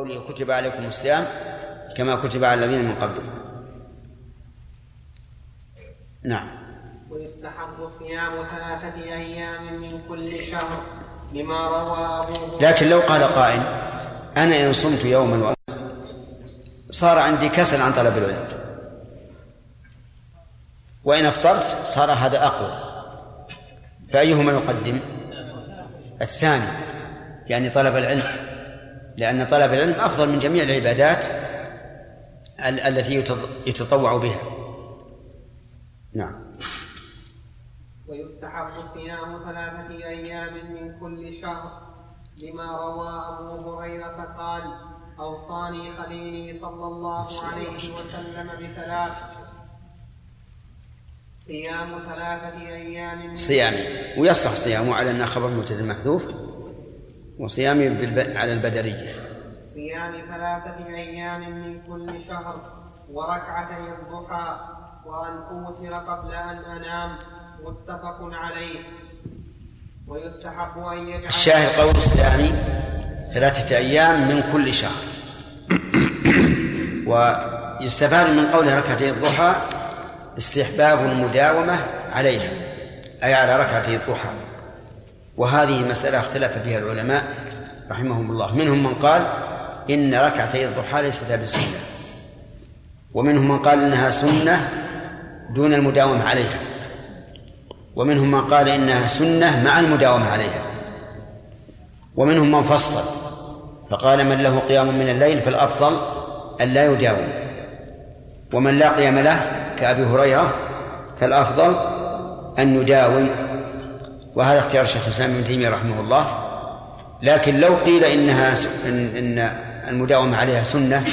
قوله كتب عليكم الصيام كما كتب على الذين من قبلكم. نعم. ويستحب صيام ثلاثة أيام من كل شهر لما روى أبو لكن لو قال قائل أنا إن صمت يوما صار عندي كسل عن طلب العلم وإن أفطرت صار هذا أقوى. فأيهما يقدم؟ الثاني يعني طلب العلم. لأن طلب العلم أفضل من جميع العبادات التي يتطوع بها. نعم. ويستحب صيام ثلاثة أيام من كل شهر لما روى أبو هريرة قال أوصاني خليلي صلى الله عليه وسلم بثلاث. صيام ثلاثة أيام صيام ويصح صيامه على أنه خبر مبتدأ محذوف. وصيام على البدرية. صيام ثلاثة أيام من كل شهر وركعتي الضحى وأن أوتر قبل أن أنام متفق عليه. ويستحب أن يجعل الشاهد قول الصيام ثلاثة أيام من كل شهر. ويستفاد من قوله ركعتي الضحى استحباب المداومة عليها أي على ركعتي الضحى. وهذه مسألة اختلف فيها العلماء رحمهم الله. منهم من قال إن ركعتي الضحى ليست بسنة ومنهم من قال إنها سنة دون المداومة عليها ومنهم من قال إنها سنة مع المداومة عليها ومنهم من فصل فقال من له قيام من الليل فالأفضل أن لا يداوم ومن لا قيام له كأبي هريرة فالأفضل أن يداوم. وهذا اختيار الشيخ الإسلام ابن تيمية رحمه الله. لكن لو قيل إنها إن, إن المداومة عليها سنة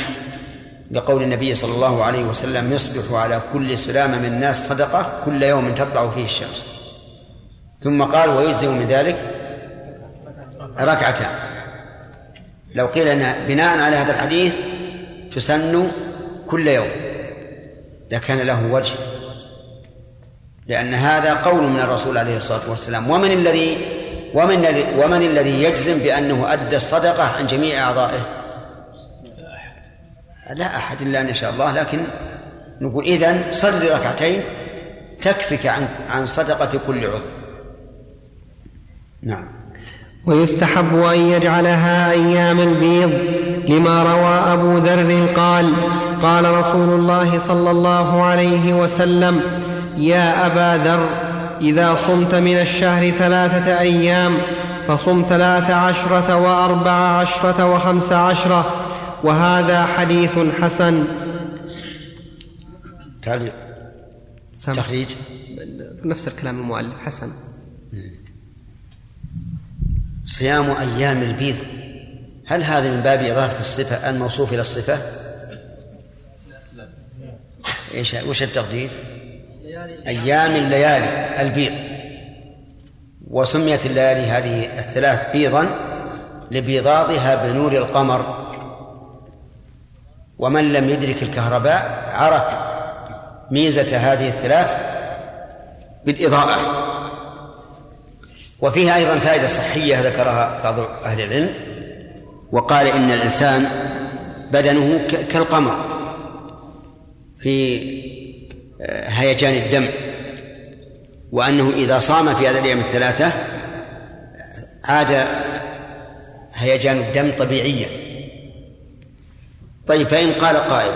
لقول النبي صلى الله عليه وسلم يصبح على كل سلامة من الناس صدقة كل يوم تطلع فيه الشمس. ثم قال ويجزئ من ذلك ركعتان. لو قيل أن بناء على هذا الحديث تسن كل يوم. لكان له وجه. لأن هذا قول من الرسول عليه الصلاة والسلام ومن الذي ومن ومن الذي يجزم بأنه أدى الصدقة عن جميع أعضائه؟ لا أحد إلا أن يشاء الله لكن نقول إذن صل ركعتين تكفك عن عن صدقة كل عضو. نعم. ويستحب أن يجعلها أيام البيض لما روى أبو ذر قال قال رسول الله صلى الله عليه وسلم يا أبا ذر إذا صمت من الشهر ثلاثة أيام فصم ثلاث عشرة وأربع عشرة وخمس عشرة وهذا حديث حسن. تعليق تخريج. نفس الكلام المؤلف حسن. صيام أيام البيض هل هذا من باب إضافة الصفة الموصوف إلى الصفة؟ إيش وش التقدير؟ أيام الليالي البيض. وسميت الليالي هذه الثلاث بيضا لبيضاضها بنور القمر. ومن لم يدرك الكهرباء عرف ميزة هذه الثلاث بالإضاءة. وفيها أيضا فائدة صحية ذكرها بعض أهل العلم وقال إن الإنسان بدنه كالقمر. في هيجان الدم. وأنه إذا صام في هذه الأيام الثلاثة عاد هيجان الدم طبيعيا. طيب فإن قال قائل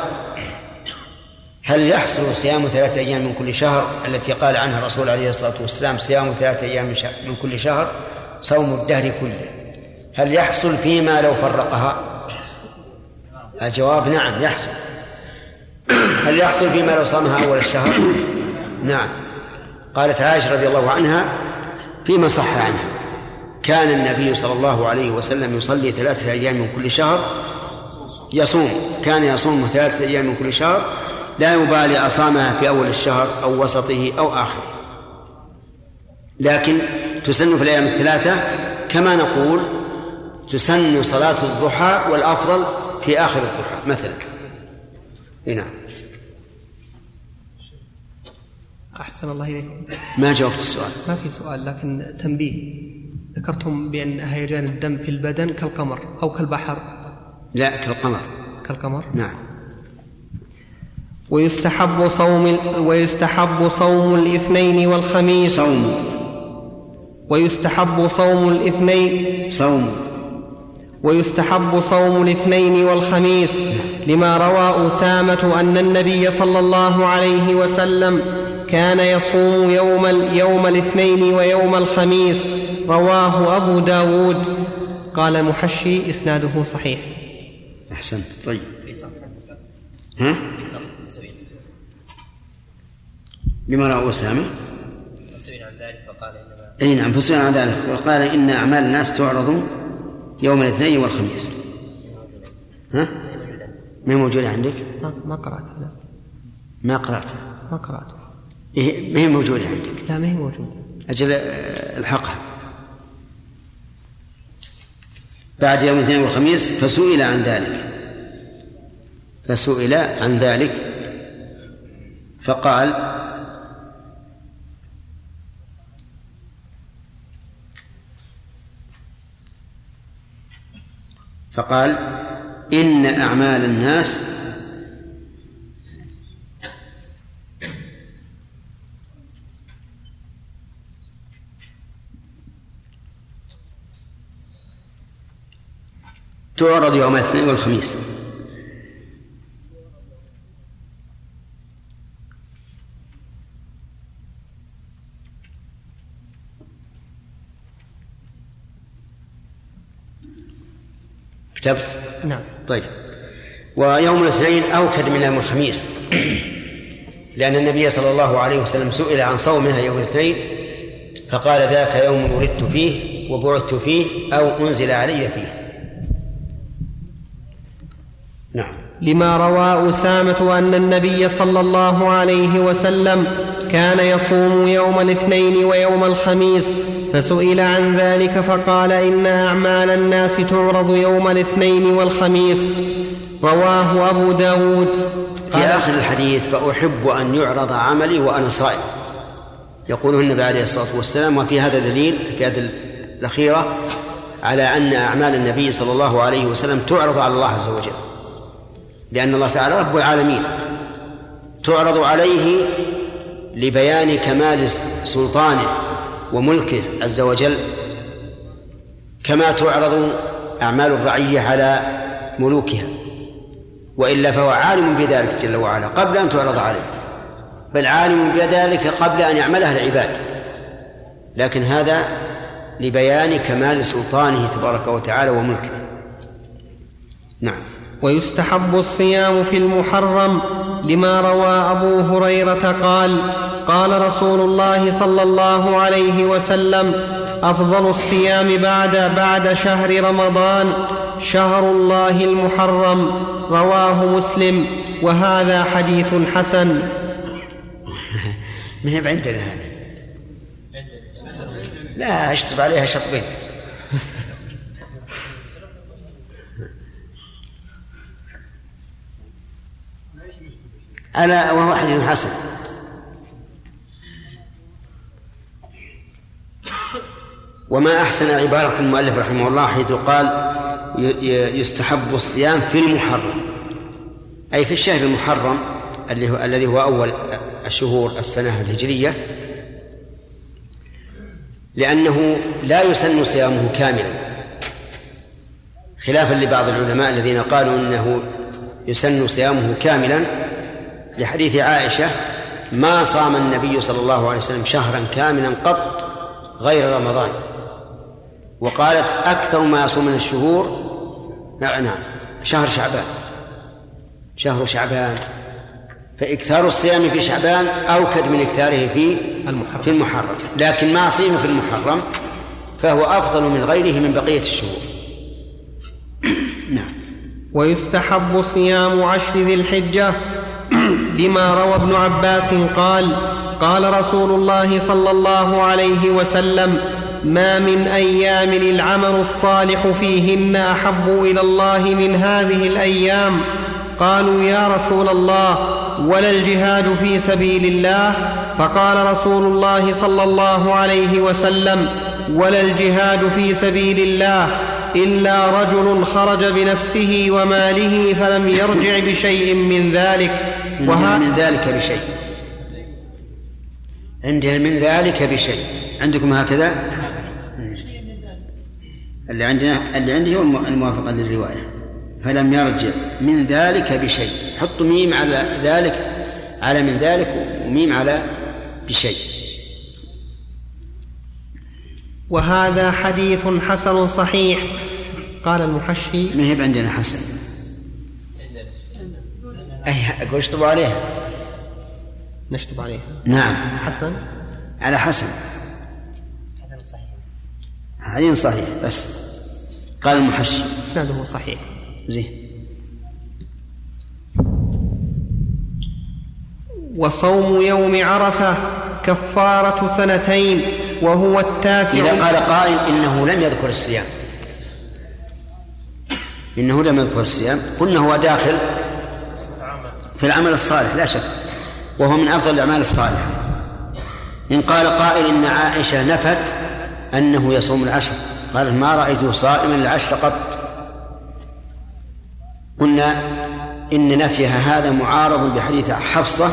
هل يحصل صيام ثلاثة أيام من كل شهر؟ التي قال عنها الرسول عليه الصلاة والسلام صيام ثلاثة أيام من كل شهر صوم الدهر كله. هل يحصل فيما لو فرقها؟ الجواب نعم يحصل. هل يحصل فيما لو صامها أول الشهر؟ نعم. قالت عائشة رضي الله عنها فيما صح عنها كان النبي صلى الله عليه وسلم يصلي ثلاثة أيام من كل شهر يصوم كان يصوم ثلاثة أيام من كل شهر لا يبالي أصامها في أول الشهر أو وسطه أو آخره. لكن تسن في الأيام الثلاثة كما نقول تسن صلاة الضحى والأفضل في آخر الضحى مثلا. نعم. أحسن الله إليكم. ما جاوبت السؤال؟ ما في سؤال لكن تنبيه. ذكرتم بأن هيجان الدم في البدن كالقمر أو كالبحر. لا كالقمر. كالقمر؟ نعم. ويستحب صوم ويستحب صوم الاثنين والخميس. صوم. ويستحب صوم الاثنين. صوم. ويستحب صوم الاثنين والخميس لما روى أسامة أن النبي صلى الله عليه وسلم كان يصوم يوم, يوم الاثنين ويوم الخميس رواه أبو داود. قال محشي إسناده صحيح. أحسنت. طيب. ها؟ بما رأى أسامة؟ عن ذلك فقال إنما أي نعم فسئل عن ذلك وقال إن أعمال الناس تعرض يوم الاثنين والخميس. ها؟ ما موجودة عندك؟ ما قرأتها لا. ما قرأتها. ما قرأتها. إيه ما هي موجودة عندك؟ لا ما هي موجودة. أجل آه، الحقها. بعد يوم الاثنين والخميس فسئل عن ذلك. فسئل عن ذلك. فقال فقال إن أعمال الناس تعرض يوم الاثنين والخميس. كتبت؟ نعم. طيب. ويوم الاثنين أوكد من يوم الخميس. لأن النبي صلى الله عليه وسلم سئل عن صومها يوم الاثنين فقال ذاك يوم ولدت فيه وبعثت فيه أو أنزل علي فيه. نعم. لما روى أسامة أن النبي صلى الله عليه وسلم كان يصوم يوم الاثنين ويوم الخميس فسئل عن ذلك فقال إن أعمال الناس تعرض يوم الاثنين والخميس. رواه أبو داود. في آخر الحديث فأحب أن يعرض عملي وأنا صائم. يقول النبي عليه الصلاة والسلام وفي هذا دليل في هذه الأخيرة على أن أعمال النبي صلى الله عليه وسلم تعرض على الله عز وجل. لأن الله تعالى رب العالمين تعرض عليه لبيان كمال سلطانه. وملكه عز وجل كما تعرض أعمال الرعية على ملوكها وإلا فهو عالم بذلك جل وعلا قبل أن تعرض عليه بل عالم بذلك قبل أن يعملها العباد. لكن هذا لبيان كمال سلطانه تبارك وتعالى وملكه. نعم. ويستحب الصيام في المحرم لما روى أبو هريرة قال قال رسول الله صلى الله عليه وسلم أفضل الصيام بعد بعد شهر رمضان شهر الله المحرم رواه مسلم وهذا حديث حسن. ما هي عندنا هذه؟ لا أشطب عليها شطبين. ألا وهو حديث حسن. وما أحسن عبارة المؤلف رحمه الله حيث قال يستحب الصيام في المحرم أي في الشهر المحرم الذي هو أول الشهور السنة الهجرية لأنه لا يسن صيامه كاملا خلافا لبعض العلماء الذين قالوا إنه يسن صيامه كاملا لحديث عائشة ما صام النبي صلى الله عليه وسلم شهرا كاملا قط غير رمضان. وقالت أكثر ما يصوم من الشهور نعم شهر شعبان. شهر شعبان. فإكثار الصيام في شعبان أوكد من إكثاره في المحرم. في المحرم. لكن ما صيم في المحرم فهو أفضل من غيره من بقية الشهور. نعم. ويستحب صيام عشر ذي الحجة لما روى ابن عباس قال قال رسول الله صلى الله عليه وسلم ما من أيام العمل الصالح فيهن أحب إلى الله من هذه الأيام. قالوا يا رسول الله ولا الجهاد في سبيل الله؟ فقال رسول الله صلى الله عليه وسلم ولا الجهاد في سبيل الله إلا رجل خرج بنفسه وماله فلم يرجع بشيء من ذلك. وها من ذلك بشيء. عندنا من ذلك بشيء. عندكم هكذا؟ اللي عندنا اللي عندي هو الموافقة للرواية. فلم يرجع. من ذلك بشيء. حطوا ميم على ذلك على من ذلك وميم على بشيء. وهذا حديث حسن صحيح. قال المحشي. ما هي عندنا حسن؟ أي أقول اشطبوا عليها؟ نشطب عليها. نعم. حسن؟ على حسن. حسن صحيح. حديث صحيح بس. قال المحشي. إسناده صحيح. زين. وصوم يوم عرفة كفارة سنتين وهو التاسع. إذا قال قائل إنه لم يذكر الصيام. إنه لم يذكر الصيام. قلنا هو داخل في العمل الصالح لا شك. وهو من أفضل الأعمال الصالحة. إن قال قائل إن عائشة نفت أنه يصوم العشر. قالت ما رأيته صائما العشر قط. قلنا إن نفيها هذا معارض بحديث حفصة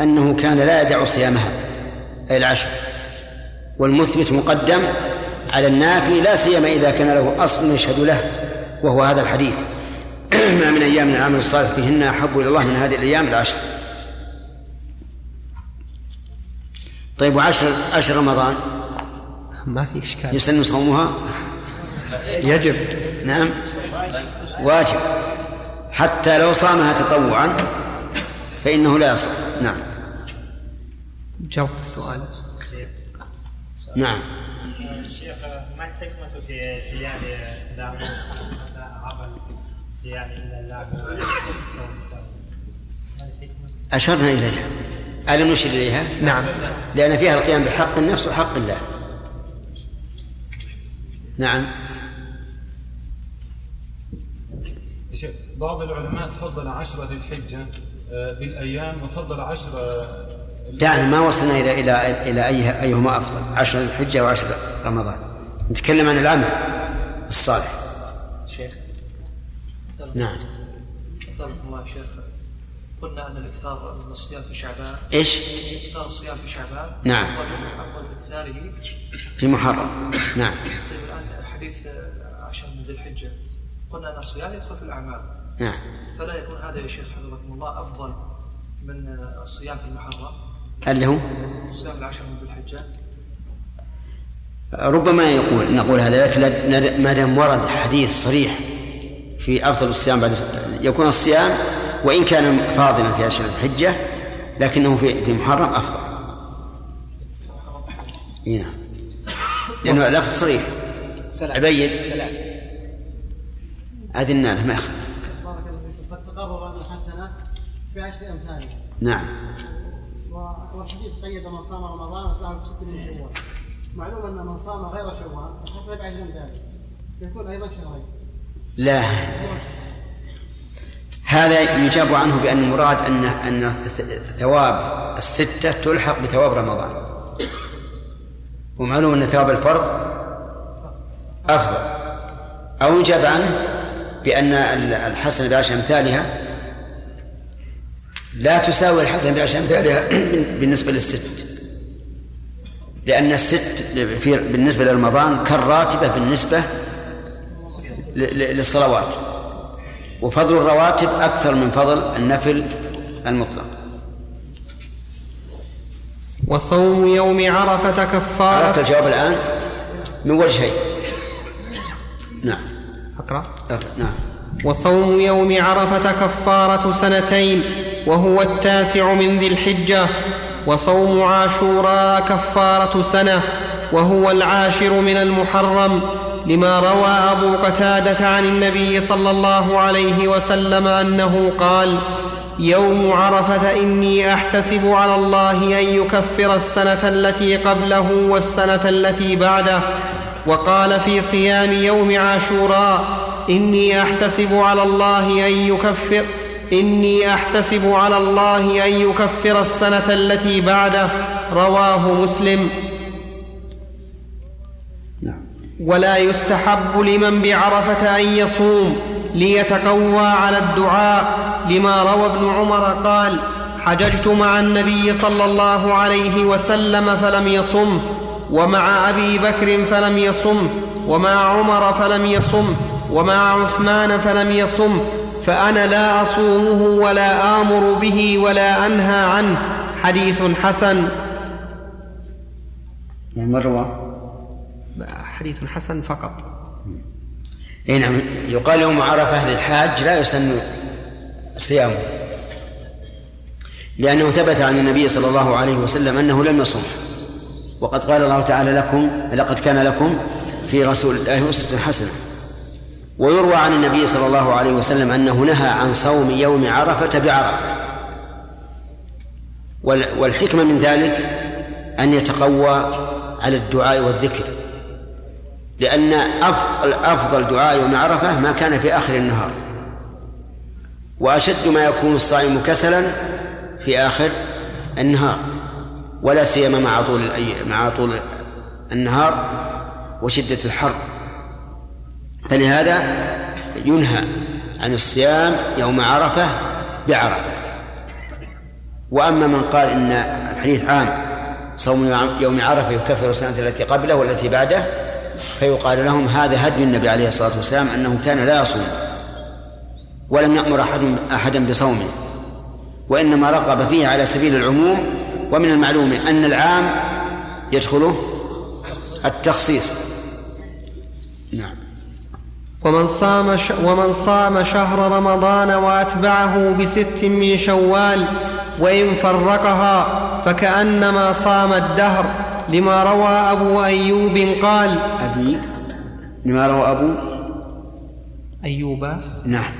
أنه كان لا يدع صيامها أي العشر. والمثبت مقدم على النافي لا سيما إذا كان له أصل يشهد له وهو هذا الحديث. ما من أيام من العمل الصالح فيهن أحب إلى الله من هذه الأيام العشر. طيب وعشر عشر رمضان. ما في إشكال. يسن صومها؟ يجب. نعم. واجب. حتى لو صامها تطوعا فإنه لا يصوم. نعم. جاوبت السؤال. نعم. شيخ ما الحكمة في صيام الحكمة؟ أشرنا إليها. ألم نشر إليها؟ نعم. لأن فيها القيام بحق النفس وحق الله. نعم. يا شيخ بعض العلماء فضل عشرة ذي الحجة آه، بالأيام وفضل عشرة دعنا ما وصلنا إلى إلى إلى أي أيهما أفضل عشر الحجة وعشر رمضان. نتكلم عن العمل الصالح. شيخ نعم. الله شيخ. قلنا أن الإكثار من الصيام في شعبان إيش؟ إكثار الصيام في شعبان نعم. أفضل من إكثاره. في محرم. نعم. طيب الان حديث عشر من ذي الحجة. قلنا أن الصيام يدخل في الأعمال. نعم. فلا يكون هذا يا شيخ حفظكم الله أفضل من الصيام في المحرم؟ اللي هو؟ الصيام العشر من ذي الحجة. ربما يقول نقول هذا لكن ما دام ورد حديث صريح في أفضل الصيام بعد يكون الصيام وإن كان فاضلا في اشهر الحجة لكنه في محرم أفضل. نعم. لأنه لفظ صريح. عبيد ثلاثة. اذنا له ما يخالف. بارك الله فيكم قد تقرر ان الحسنة في عشر امثالها نعم. والحديث قيد من صام رمضان وسعى بست من شوال. معلوم أن من صام غير شوال الحسنه بعشر امثاله يكون أيضا شهرين. لا. هذا يجاب عنه بأن المراد أن أن ثواب الستة تلحق بثواب رمضان. ومعلوم أن ثواب الفرض؟ أفضل. أو يجاب عنه بأن الحسنة بعشر أمثالها لا تساوي الحسنة بعشر أمثالها بالنسبة للست. لأن الست في بالنسبة لرمضان كالراتبة بالنسبة للصلوات. وفضل الرواتب أكثر من فضل النفل المطلق. وصوم يوم عرفة عرفت كفارة الجواب الآن؟ من وجهين نعم. أقرأ. نعم. وصوم يوم عرفة كفارة سنتين وهو التاسع من ذي الحجة. وصوم عاشوراء كفارة سنة وهو العاشر من المحرم. لما روى أبو قتادة عن النبي صلى الله عليه وسلم أنه قال يوم عرفة إني أحتسب على الله أن يكفر السنة التي قبله والسنة التي بعده. وقال في صيام يوم عاشوراء إني أحتسب على الله أن يكفر إني أحتسب على الله أن يكفر السنة التي بعده. رواه مسلم. نعم. ولا يستحب لمن بعرفة أن يصوم. ليتقوى على الدعاء لما روى ابن عمر قال حججت مع النبي صلى الله عليه وسلم فلم يصم ومع أبي بكر فلم يصم ومع عمر فلم يصم ومع عثمان فلم يصم فأنا لا أصومه ولا آمر به ولا أنهى عنه. حديث حسن. من روى؟ حديث حسن فقط. اي نعم. يقال يوم عرفة للحاج لا يسن صيامه. لأنه ثبت عن النبي صلى الله عليه وسلم أنه لم يصوم. وقد قال الله تعالى لكم لقد كان لكم في رسول الله أسوة حسنة. ويروى عن النبي صلى الله عليه وسلم أنه نهى عن صوم يوم عرفة بعرفة. والحكمة من ذلك أن يتقوى على الدعاء والذكر. لأن أفضل دعاء يوم عرفة ما كان في آخر النهار. وأشد ما يكون الصائم كسلا في آخر النهار ولا سيما مع طول مع طول النهار وشدة الحر. فلهذا ينهى عن الصيام يوم عرفة بعرفة. وأما من قال إن الحديث عام صوم يوم عرفة يكفر السنة التي قبله والتي بعده فيقال لهم هذا هدي النبي عليه الصلاة والسلام أنه كان لا يصوم ولم يأمر أحد أحدا بصومه وإنما رغب فيه على سبيل العموم ومن المعلوم أن العام يدخله التخصيص. نعم. ومن صام ش... ومن صام شهر رمضان وأتبعه بست من شوال وإن فرقها فكأنما صام الدهر لما روى أبو أيوب قال أبي لما روى أبو؟ أيوب. نعم.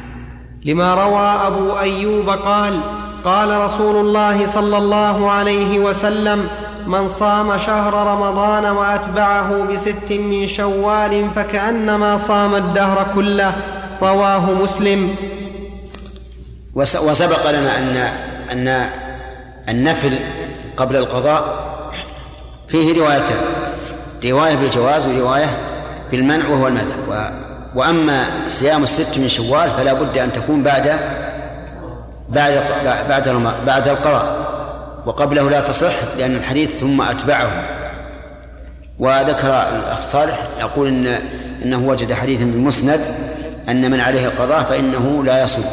لما روى أبو أيوب قال قال رسول الله صلى الله عليه وسلم من صام شهر رمضان وأتبعه بست من شوال فكأنما صام الدهر كله. رواه مسلم. وس- وسبق لنا أن أن النفل قبل القضاء فيه روايتان رواية بالجواز ورواية بالمنع وهو المذهب. و وأما صيام الست من شوال فلا بد أن تكون بعد بعد بعد رم- بعد القضاء وقبله لا تصح لأن الحديث ثم أتبعه. وذكر الأخ صالح يقول إن إنه وجد حديثا بالمسند أن من عليه القضاء فإنه لا يصوم.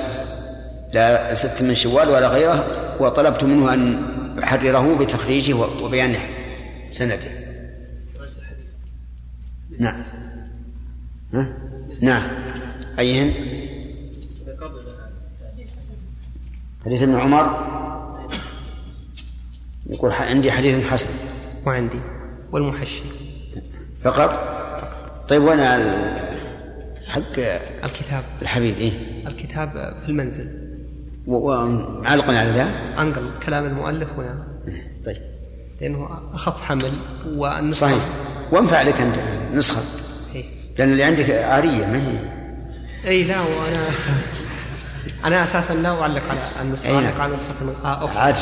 لا ست من شوال ولا غيره وطلبت منه أن يحرره بتخريجه وبيان سنده نعم. ها؟ نعم. أيهن؟ حديث ابن عمر؟ يقول عندي حديث حسن. وعندي. والمحشي. فقط؟ طيب وأنا ال- حق الكتاب. الحبيب إيه؟ الكتاب في المنزل. و- ومعلقا على ذا؟ أنقل كلام المؤلف هنا. طيب. لأنه أخف حمل والنسخة. صحيح. وانفع لك أنت نسخه إيه. لأن اللي عندك عارية ما هي؟ اي لا وأنا أنا أساسا لا أعلق على النسخة أي نعم. أعلق على نسخة آه، أخرى عاد.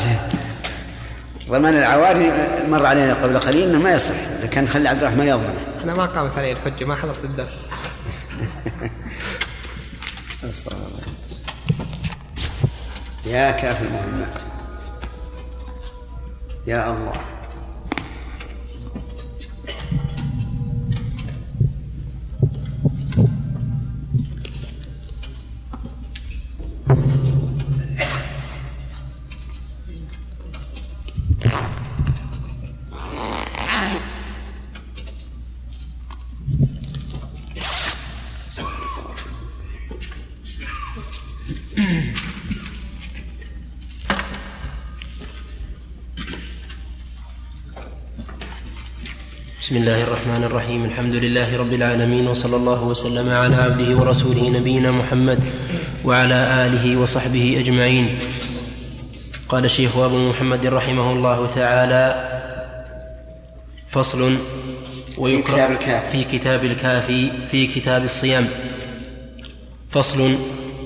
ضمان العواري مر علينا قبل قليل إنه ما يصح. إذا كان خلي عبد الرحمن يضمنه. أنا ما قامت علي الحجة ما حضرت الدرس. يا كاف المهمات. يا الله. بسم الله الرحمن الرحيم. الحمد لله رب العالمين وصلى الله وسلم على عبده ورسوله نبينا محمد وعلى آله وصحبه أجمعين. قال الشيخ أبو محمد رحمه الله تعالى فصل في كتاب الكافي. في كتاب الكافي في كتاب الصيام. فصل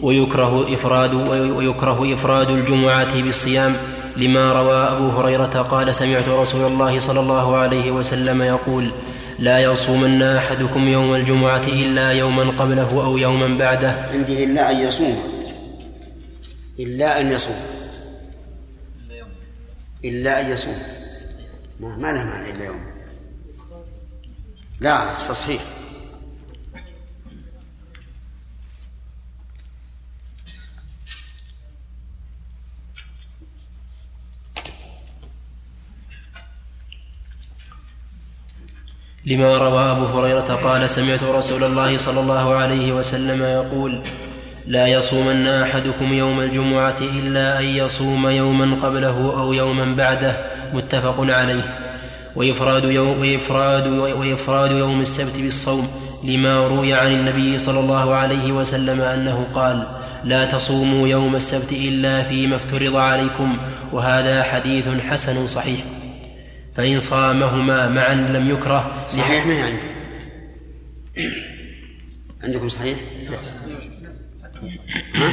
ويكره إفراد ويكره إفراد الجمعة بالصيام. لما روى أبو هريرة قال سمعت رسول الله صلى الله عليه وسلم يقول لا يصومن أحدكم يوم الجمعة إلا يوما قبله أو يوما بعده. عندي إلا أن يصوم. إلا أن يصوم. إلا أن يصوم. ما, ما له معنى إلا يوم. لا تصحيح لما روى أبو هريرة قال سمعت رسول الله صلى الله عليه وسلم يقول لا يصومن أحدكم يوم الجمعة إلا أن يصوم يوما قبله أو يوما بعده متفق عليه. وإفراد يوم, وإفراد, وإفراد يوم السبت بالصوم لما روي عن النبي صلى الله عليه وسلم أنه قال لا تصوموا يوم السبت إلا فيما افترض عليكم وهذا حديث حسن صحيح. فإن صامهما معا لم يكره صحيح ما هي عندي. عندكم صحيح؟ ها؟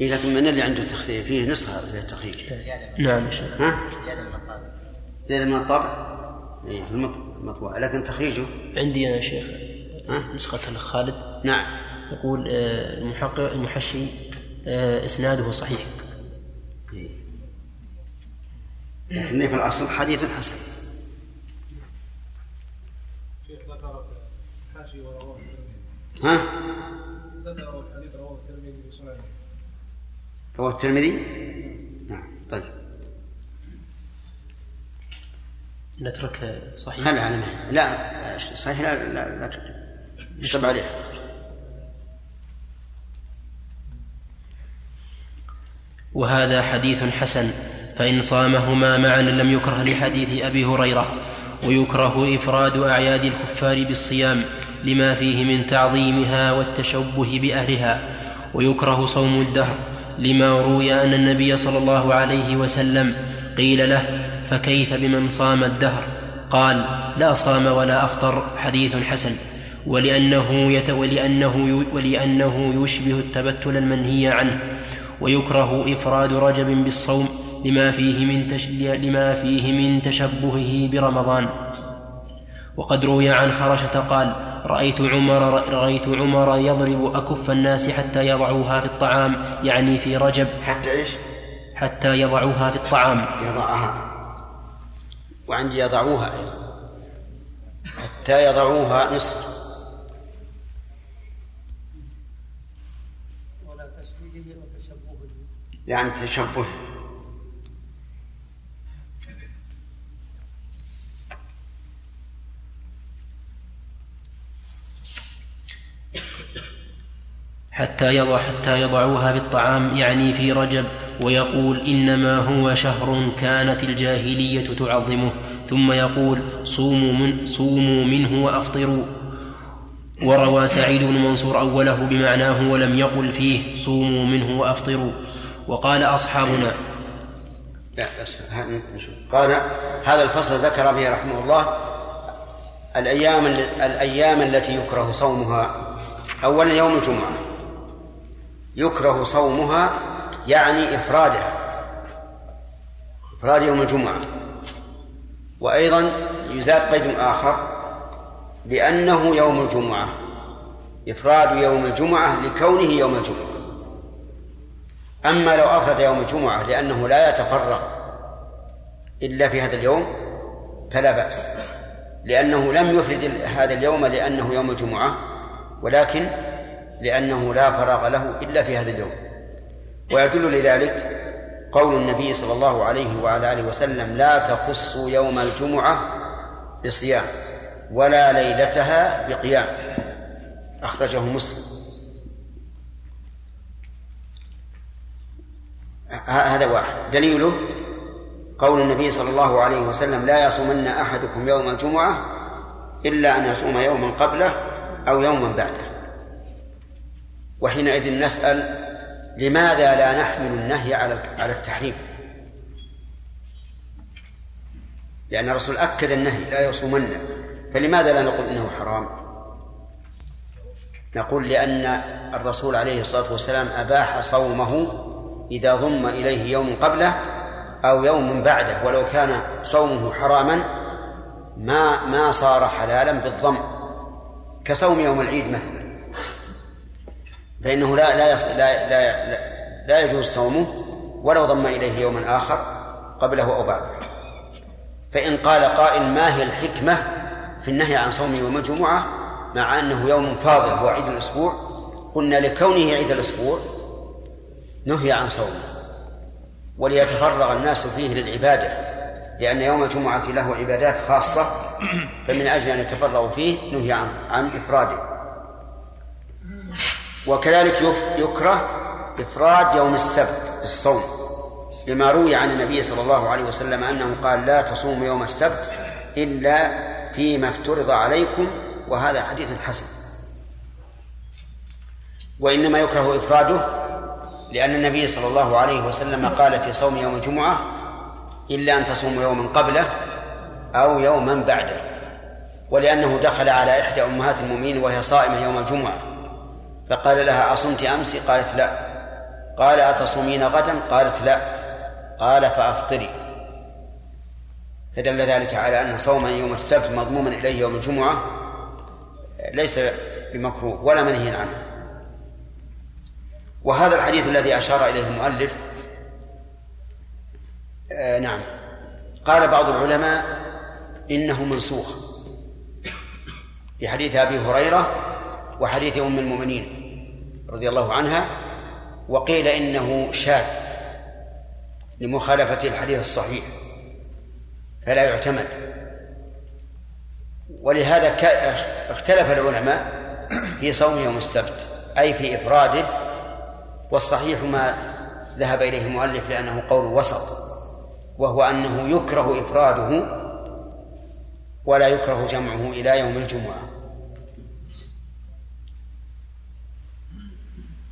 إيه لكن من اللي عنده تخريج فيه نسخة للتخريج نعم ها؟ زيادة من الطبع إيه في المطبوع لكن تخريجه؟ عندي أنا شيخ. ها؟ نسخة خالد نعم. يقول آه، المحقق المحشي آه، إسناده صحيح إيه. لكن في الأصل حديث حسن. شيخ ذكر حاشي ورواه ها؟ رواه الترمذي في سننه. رواه الترمذي؟ نعم طيب. نترك صحيح. خلها على ما. لا صحيح لا لا, لا تكتب اشطب عليها وهذا حديث حسن. فإن صامهما معا لم يكره لحديث أبي هريرة ويكره إفراد أعياد الكفار بالصيام لما فيه من تعظيمها والتشبه بأهلها ويكره صوم الدهر لما روي أن النبي صلى الله عليه وسلم قيل له فكيف بمن صام الدهر؟ قال لا صام ولا أفطر حديث حسن. ولأنه, يت ولأنه, ولأنه يشبه التبتل المنهي عنه ويكره إفراد رجب بالصوم لما فيه من تش... لما فيه من تشبهه برمضان. وقد روي عن خرشة قال رأيت عمر رأيت عمر يضرب أكف الناس حتى يضعوها في الطعام يعني في رجب. حتى إيش؟ حتى يضعوها في الطعام. يضعها. وعندي يضعوها أيضا. حتى يضعوها نصف. ولا تشبيهه وتشبهه. يعني تشبه حتى يضع حتى يضعوها في الطعام يعني في رجب ويقول إنما هو شهر كانت الجاهلية تعظمه ثم يقول صوموا, من صوموا منه وأفطروا. وروى سعيد بن منصور أوله بمعناه ولم يقل فيه صوموا منه وأفطروا. وقال أصحابنا لا قال هذا الفصل ذكر به رحمه الله الأيام الأيام التي يكره صومها. أولا يوم الجمعة. يكره صومها يعني إفرادها. إفراد يوم الجمعة. وأيضا يزاد قيد آخر لأنه يوم الجمعة. إفراد يوم الجمعة لكونه يوم الجمعة. أما لو أفرد يوم الجمعة لأنه لا يتفرغ إلا في هذا اليوم فلا بأس. لأنه لم يفرد هذا اليوم لأنه يوم الجمعة ولكن لأنه لا فراغ له إلا في هذا اليوم. ويدل لذلك قول النبي صلى الله عليه وعلى آله وسلم لا تخصوا يوم الجمعة بصيام ولا ليلتها بقيام. أخرجه مسلم. هذا واحد. دليله قول النبي صلى الله عليه وسلم لا يصومن أحدكم يوم الجمعة إلا أن يصوم يوما قبله أو يوما بعده. وحينئذ نسأل لماذا لا نحمل النهي على على التحريم؟ لأن الرسول أكد النهي لا يصومن فلماذا لا نقول إنه حرام؟ نقول لأن الرسول عليه الصلاة والسلام أباح صومه إذا ضم إليه يوم قبله أو يوم بعده ولو كان صومه حراما ما ما صار حلالا بالضم كصوم يوم العيد مثلا. فإنه لا لا يص... لا, لا, لا, لا يجوز صومه ولو ضم إليه يوما آخر قبله أو بعده. فإن قال قائل ما هي الحكمة في النهي عن صوم يوم الجمعة مع أنه يوم فاضل هو عيد الأسبوع قلنا لكونه عيد الأسبوع نهي عن صومه. وليتفرغ الناس فيه للعبادة لأن يوم الجمعة له عبادات خاصة فمن أجل أن يتفرغوا فيه نهي عن عن إفراده. وكذلك يكره إفراد يوم السبت بالصوم لما روي عن النبي صلى الله عليه وسلم أنه قال لا تصوم يوم السبت إلا فيما افترض عليكم وهذا حديث حسن. وإنما يكره إفراده لأن النبي صلى الله عليه وسلم قال في صوم يوم الجمعة إلا أن تصوموا يوما قبله أو يوما بعده ولأنه دخل على إحدى أمهات المؤمنين وهي صائمة يوم الجمعة. فقال لها أصمت أمس؟ قالت لا. قال أتصومين غدا؟ قالت لا. قال فأفطري. فدل ذلك على أن صوم يوم السبت مضموما إليه يوم الجمعة ليس بمكروه ولا منهي عنه. وهذا الحديث الذي أشار إليه المؤلف آه نعم. قال بعض العلماء إنه منسوخ. في حديث أبي هريرة وحديث أم المؤمنين. رضي الله عنها وقيل إنه شاذ لمخالفة الحديث الصحيح فلا يعتمد. ولهذا اختلف العلماء في صوم يوم السبت أي في إفراده والصحيح ما ذهب إليه المؤلف لأنه قول وسط وهو أنه يكره إفراده ولا يكره جمعه إلى يوم الجمعة.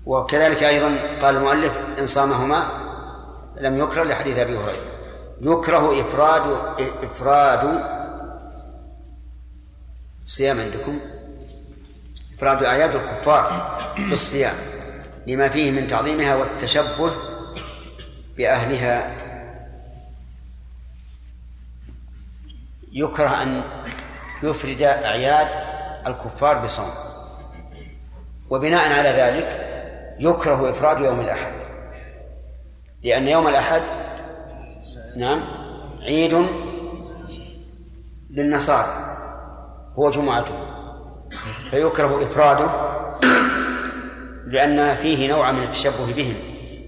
وكذلك أيضا قال المؤلف إن صامهما لم يكره لحديث أبي هريرة. يكره إفراد إفراد صيام عندكم. إفراد أعياد الكفار بالصيام لما فيه من تعظيمها والتشبه بأهلها. يكره أن يفرد أعياد الكفار بصوم. وبناء على ذلك يكره إفراد يوم الأحد. لأن يوم الأحد نعم عيد للنصارى هو جمعته. فيكره إفراده لأن فيه نوع من التشبه بهم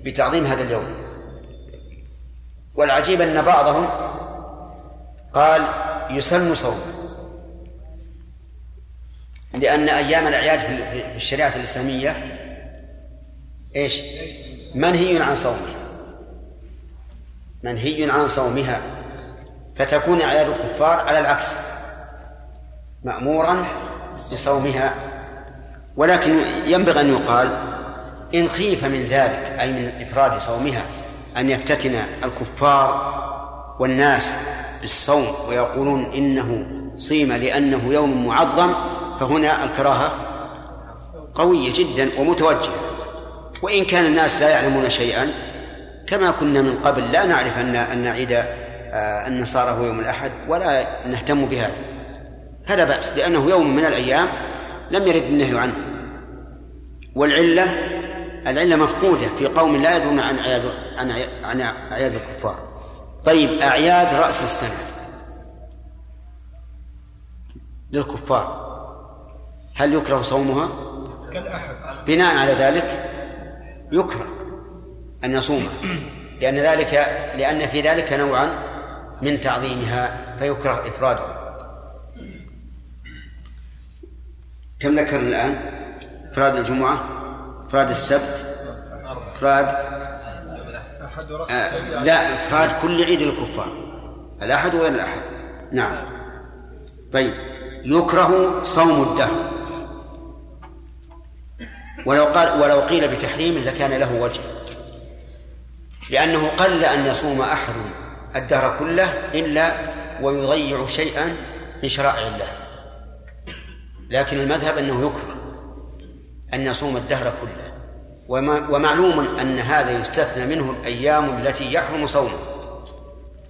بتعظيم هذا اليوم. والعجيب أن بعضهم قال يسن صوم. لأن أيام الأعياد في الشريعة الإسلامية إيش؟ منهي عن صومها. منهي عن صومها. فتكون أعياد الكفار على العكس. مأمورا بصومها. ولكن ينبغي أن يقال إن خيف من ذلك أي من إفراد صومها أن يفتتن الكفار والناس بالصوم ويقولون إنه صيم لأنه يوم معظم فهنا الكراهة قوية جدا ومتوجهة. وإن كان الناس لا يعلمون شيئا كما كنا من قبل لا نعرف أن أن عيد آه، النصارى هو يوم الأحد ولا نهتم بهذا فلا بأس لأنه يوم من الأيام لم يرد النهي عنه. والعلة العلة مفقودة في قوم لا يدرون عن أعياد عن عن أعياد الكفار. طيب أعياد رأس السنة للكفار هل يكره صومها؟ بناء على ذلك يكره أن يصومها لأن ذلك لأن في ذلك نوعا من تعظيمها فيكره إفرادها كم ذكرنا الآن؟ إفراد الجمعة إفراد السبت إفراد آه لا إفراد كل عيد الكفار الأحد وغير الأحد؟ نعم. طيب. يكره صوم الدهر. ولو قال ولو قيل بتحريمه لكان له وجه. لأنه قل أن يصوم أحد الدهر كله إلا ويضيع شيئا من شرائع الله. لكن المذهب أنه يكره أن يصوم الدهر كله. ومعلوم أن هذا يستثنى منه الأيام التي يحرم صومه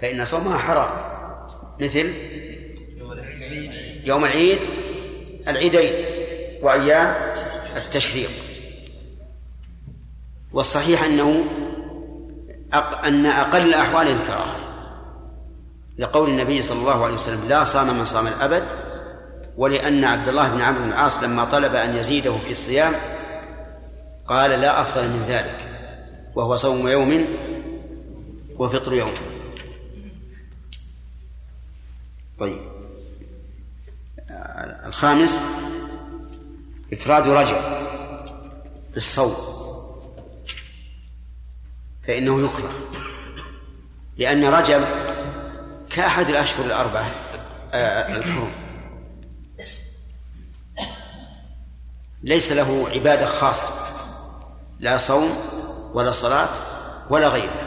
فإن صومها حرام. مثل يوم العيد العيدين وأيام التشريق. والصحيح أنه أق... أن أقل الأحوال الكراهة لقول النبي صلى الله عليه وسلم لا صام من صام الأبد ولأن عبد الله بن عمرو بن العاص لما طلب أن يزيده في الصيام قال لا أفضل من ذلك وهو صوم يوم وفطر يوم. طيب. الخامس إفراد رجب بالصوم. فإنه يكره لأن رجب كأحد الأشهر الأربعة آه، الحرم. ليس له عبادة خاصة لا صوم ولا صلاة ولا غيرها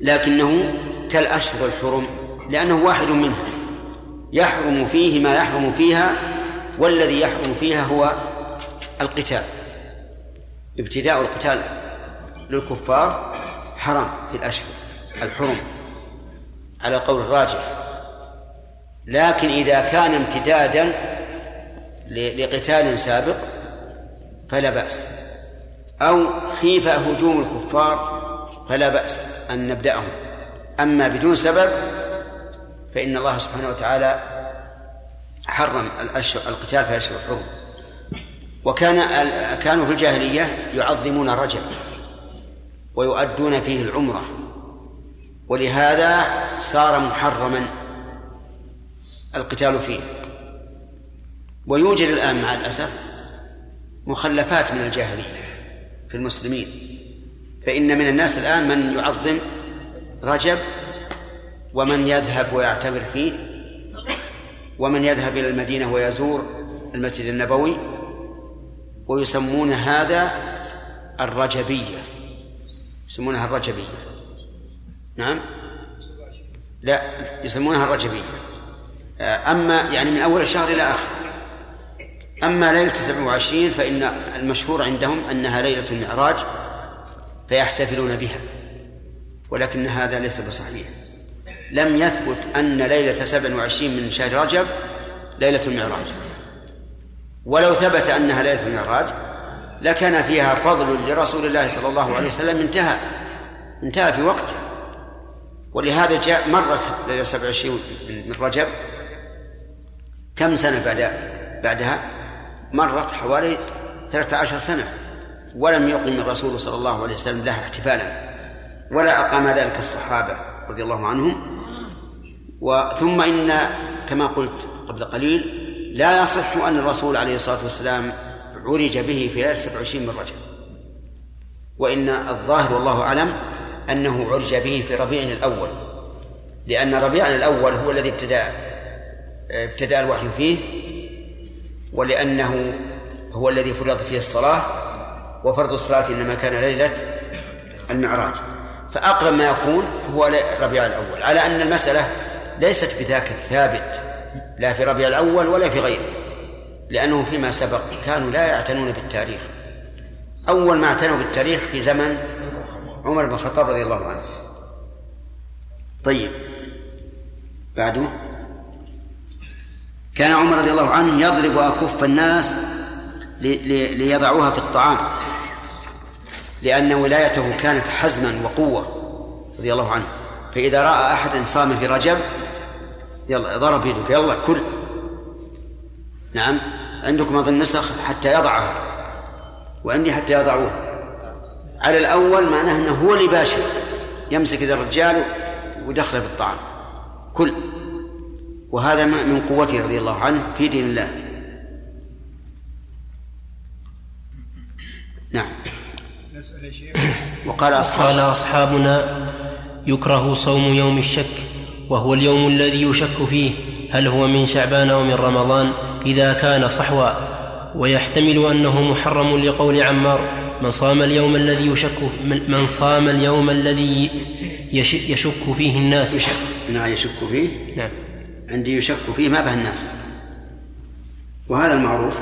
لكنه كالأشهر الحرم لأنه واحد منها. يحرم فيه ما يحرم فيها والذي يحرم فيها هو القتال ابتداء القتال. للكفار حرام في الأشهر الحرم على قول الراجح. لكن إذا كان امتدادا لقتال سابق فلا بأس. أو خيف هجوم الكفار فلا بأس أن نبدأهم. أما بدون سبب فإن الله سبحانه وتعالى حرم الأشهر القتال في أشهر الحرم. وكان كانوا في الجاهلية يعظمون رجب ويؤدون فيه العمرة. ولهذا صار محرما القتال فيه. ويوجد الآن مع الأسف مخلفات من الجاهلية في المسلمين. فإن من الناس الآن من يعظم رجب ومن يذهب ويعتبر فيه ومن يذهب إلى المدينة ويزور المسجد النبوي ويسمون هذا الرجبية. يسمونها الرجبية. نعم؟ لا يسمونها الرجبية. أما يعني من أول الشهر إلى آخر. أما ليلة 27 فإن المشهور عندهم أنها ليلة المعراج فيحتفلون بها ولكن هذا ليس بصحيح. لم يثبت أن ليلة 27 من شهر رجب ليلة المعراج. ولو ثبت أنها ليلة المعراج لكان فيها فضل لرسول الله صلى الله عليه وسلم انتهى. انتهى في وقته. ولهذا جاء مرت ليلة 27 من رجب. كم سنة بعد بعدها؟ مرت حوالي 13 سنة. ولم يقم الرسول صلى الله عليه وسلم لها احتفالا. ولا أقام ذلك الصحابة رضي الله عنهم. وثم إن كما قلت قبل قليل لا يصح أن الرسول عليه الصلاة والسلام عرج به في ليلة 27 من رجب وإن الظاهر والله أعلم أنه عرج به في ربيع الأول لأن ربيع الأول هو الذي ابتدأ ابتدأ الوحي فيه ولأنه هو الذي فرض فيه الصلاة وفرض الصلاة إنما كان ليلة المعراج. فأقرب ما يكون هو ربيع الأول على أن المسألة ليست بذاك الثابت لا في ربيع الأول ولا في غيره. لأنه فيما سبق كانوا لا يعتنون بالتاريخ. أول ما اعتنوا بالتاريخ في زمن عمر بن الخطاب رضي الله عنه. طيب بعده. كان عمر رضي الله عنه يضرب أكف الناس ليضعوها في الطعام. لأن ولايته كانت حزما وقوة رضي الله عنه. فإذا رأى أحدا صام في رجب يلا ضرب يدك يلا كل. نعم. عندكم أظن نسخ حتى يضعها وعندي حتى يضعوه. على الأول معناه أنه هو اللي باشر. يمسك ذا الرجال ويدخله في الطعام. كل. وهذا من قوته رضي الله عنه في دين الله. نعم. وقال أصحاب قال أصحابنا يكره صوم يوم الشك وهو اليوم الذي يشك فيه هل هو من شعبان أو من رمضان؟ إذا كان صحوا ويحتمل أنه محرم لقول عمار من صام اليوم الذي يشك من صام اليوم الذي يشك فيه الناس. يشك نعم يشك فيه؟ نعم. عندي يشك فيه ما به الناس. وهذا المعروف.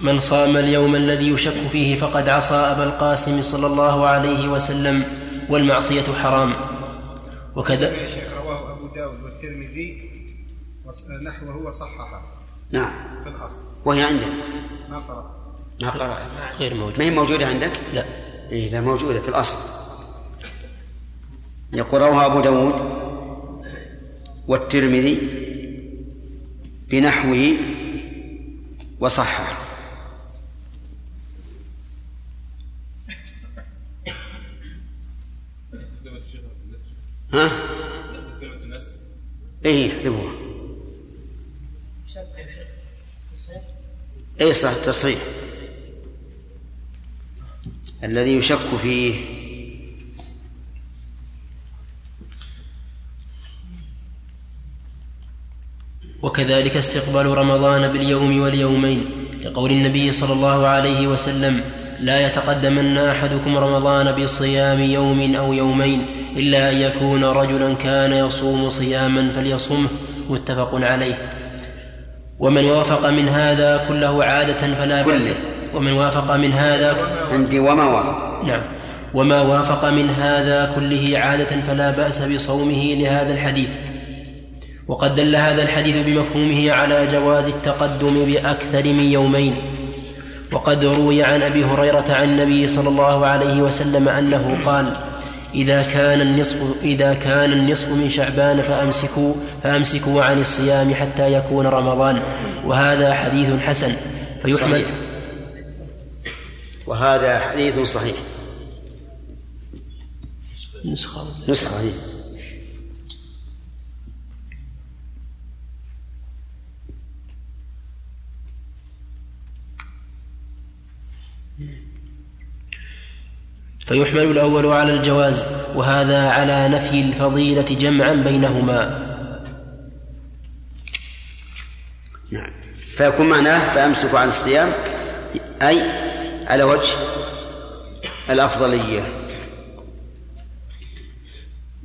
من صام اليوم الذي يشك فيه فقد عصى أبا القاسم صلى الله عليه وسلم والمعصية حرام. وكذا رواه أبو داود والترمذي نحوه وصححه نعم. في الأصل. وهي عندنا ما قرأ. ما قرأ. غير موجود ما هي موجودة عندك؟ لا. إيه لا موجودة في الأصل. يقول رواه أبو داود والترمذي بنحوه وصححه. ها؟ إيه احذفوها اي صح تصحيح. الذي يشك فيه. وكذلك استقبال رمضان باليوم واليومين لقول النبي صلى الله عليه وسلم لا يتقدمن أحدكم رمضان بصيام يوم أو يومين إلا أن يكون رجلا كان يصوم صياما فليصمه. متفق عليه. ومن وافق من هذا كله عادة فلا كله. ومن وافق من هذا عندي وما وافق. نعم. وما وافق من هذا كله عادة فلا بأس بصومه لهذا الحديث. وقد دل هذا الحديث بمفهومه على جواز التقدم بأكثر من يومين. وقد روي عن أبي هريرة عن النبي صلى الله عليه وسلم أنه قال إذا كان النصف إذا كان النصف من شعبان فأمسكوا فأمسكوا عن الصيام حتى يكون رمضان. وهذا حديث حسن. فيحمل صحيح. وهذا حديث صحيح. نسخة. نسخة هي. فيحمل الأول على الجواز وهذا على نفي الفضيلة جمعا بينهما. نعم. فيكون معناه فأمسكوا عن الصيام أي على وجه الأفضلية.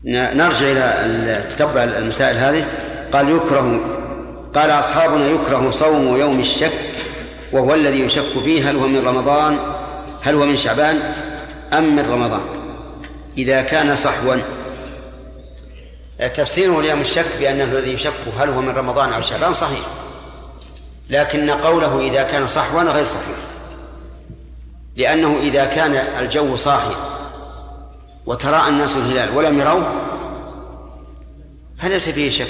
نرجع إلى تتبع المسائل هذه. قال يكره قال أصحابنا يكره صوم يوم الشك وهو الذي يشك فيه هل هو من رمضان هل هو من شعبان؟ أم من رمضان. إذا كان صحوا. تفسيره ليوم الشك بأنه الذي يشك هل هو من رمضان أو شعبان صحيح. لكن قوله إذا كان صحوا غير صحيح. لأنه إذا كان الجو صاحي وتراءى الناس الهلال ولم يروه فليس فيه شك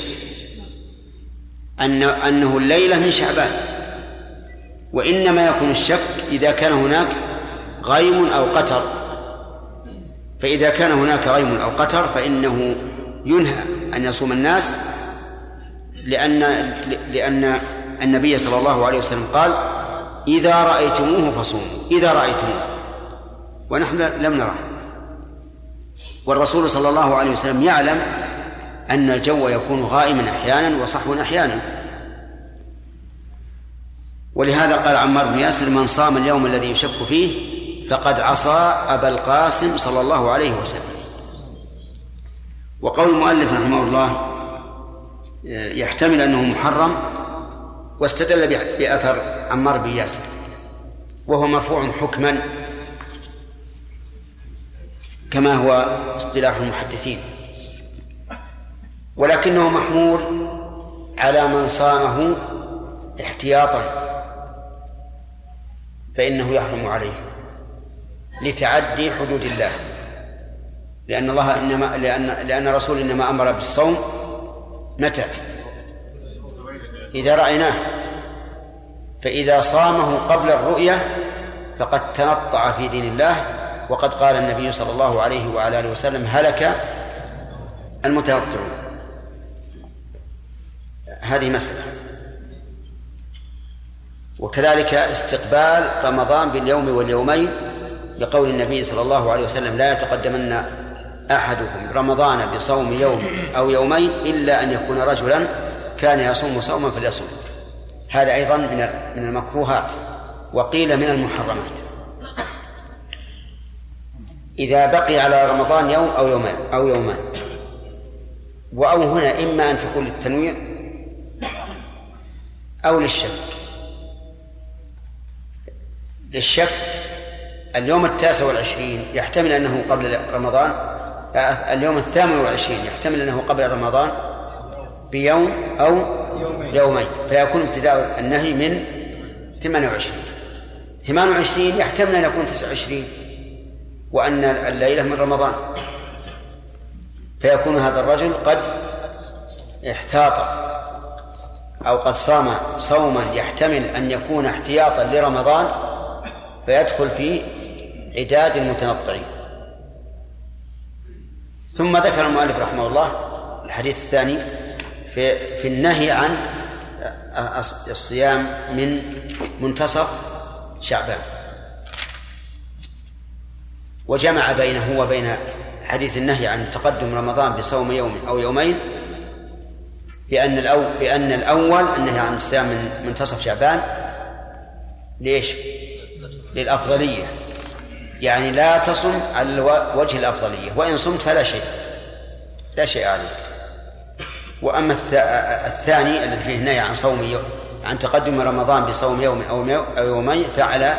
أن أنه الليلة من شعبان. وإنما يكون الشك إذا كان هناك غيم أو قتر فإذا كان هناك غيم أو قتر فإنه ينهى أن يصوم الناس لأن لأن النبي صلى الله عليه وسلم قال إذا رأيتموه فصوموا إذا رأيتموه. ونحن لم نره. والرسول صلى الله عليه وسلم يعلم أن الجو يكون غائما أحيانا وصحوا أحيانا. ولهذا قال عمار بن ياسر من صام اليوم الذي يشك فيه فقد عصى أبا القاسم صلى الله عليه وسلم. وقول المؤلف رحمه الله يحتمل أنه محرم واستدل بأثر عمار بن ياسر وهو مرفوع حكما كما هو اصطلاح المحدثين. ولكنه محمول على من صامه احتياطا فإنه يحرم عليه. لتعدي حدود الله. لأن الله إنما لأن لأن الرسول إنما أمر بالصوم. متى؟ إذا رأيناه. فإذا صامه قبل الرؤية فقد تنطع في دين الله وقد قال النبي صلى الله عليه وعلى آله وسلم هلك المتنطعون. هذه مسألة. وكذلك استقبال رمضان باليوم واليومين لقول النبي صلى الله عليه وسلم لا يتقدمن أحدكم رمضان بصوم يوم أو يومين إلا أن يكون رجلا كان يصوم صوما فليصوم. هذا أيضا من من المكروهات وقيل من المحرمات. إذا بقي على رمضان يوم أو يومان أو يومان وأو هنا إما أن تكون للتنويع أو للشك. للشك اليوم التاسع والعشرين يحتمل أنه قبل رمضان اليوم الثامن والعشرين يحتمل أنه قبل رمضان بيوم أو يومين. يومين فيكون ابتداء النهي من 28 28 يحتمل أن يكون 29 وأن الليلة من رمضان فيكون هذا الرجل قد احتاط أو قد صام صوما يحتمل أن يكون احتياطا لرمضان فيدخل في عداد المتنطعين. ثم ذكر المؤلف رحمه الله الحديث الثاني في في النهي عن الصيام من منتصف شعبان. وجمع بينه وبين حديث النهي عن تقدم رمضان بصوم يوم أو يومين بأن الأول بأن الأول النهي عن الصيام من منتصف شعبان. ليش؟ للأفضلية. يعني لا تصم على وجه الأفضلية وإن صمت فلا شيء لا شيء عليك. وأما الثاني الذي فيه النهي عن صوم يوم عن تقدم رمضان بصوم يوم أو يومين فعلى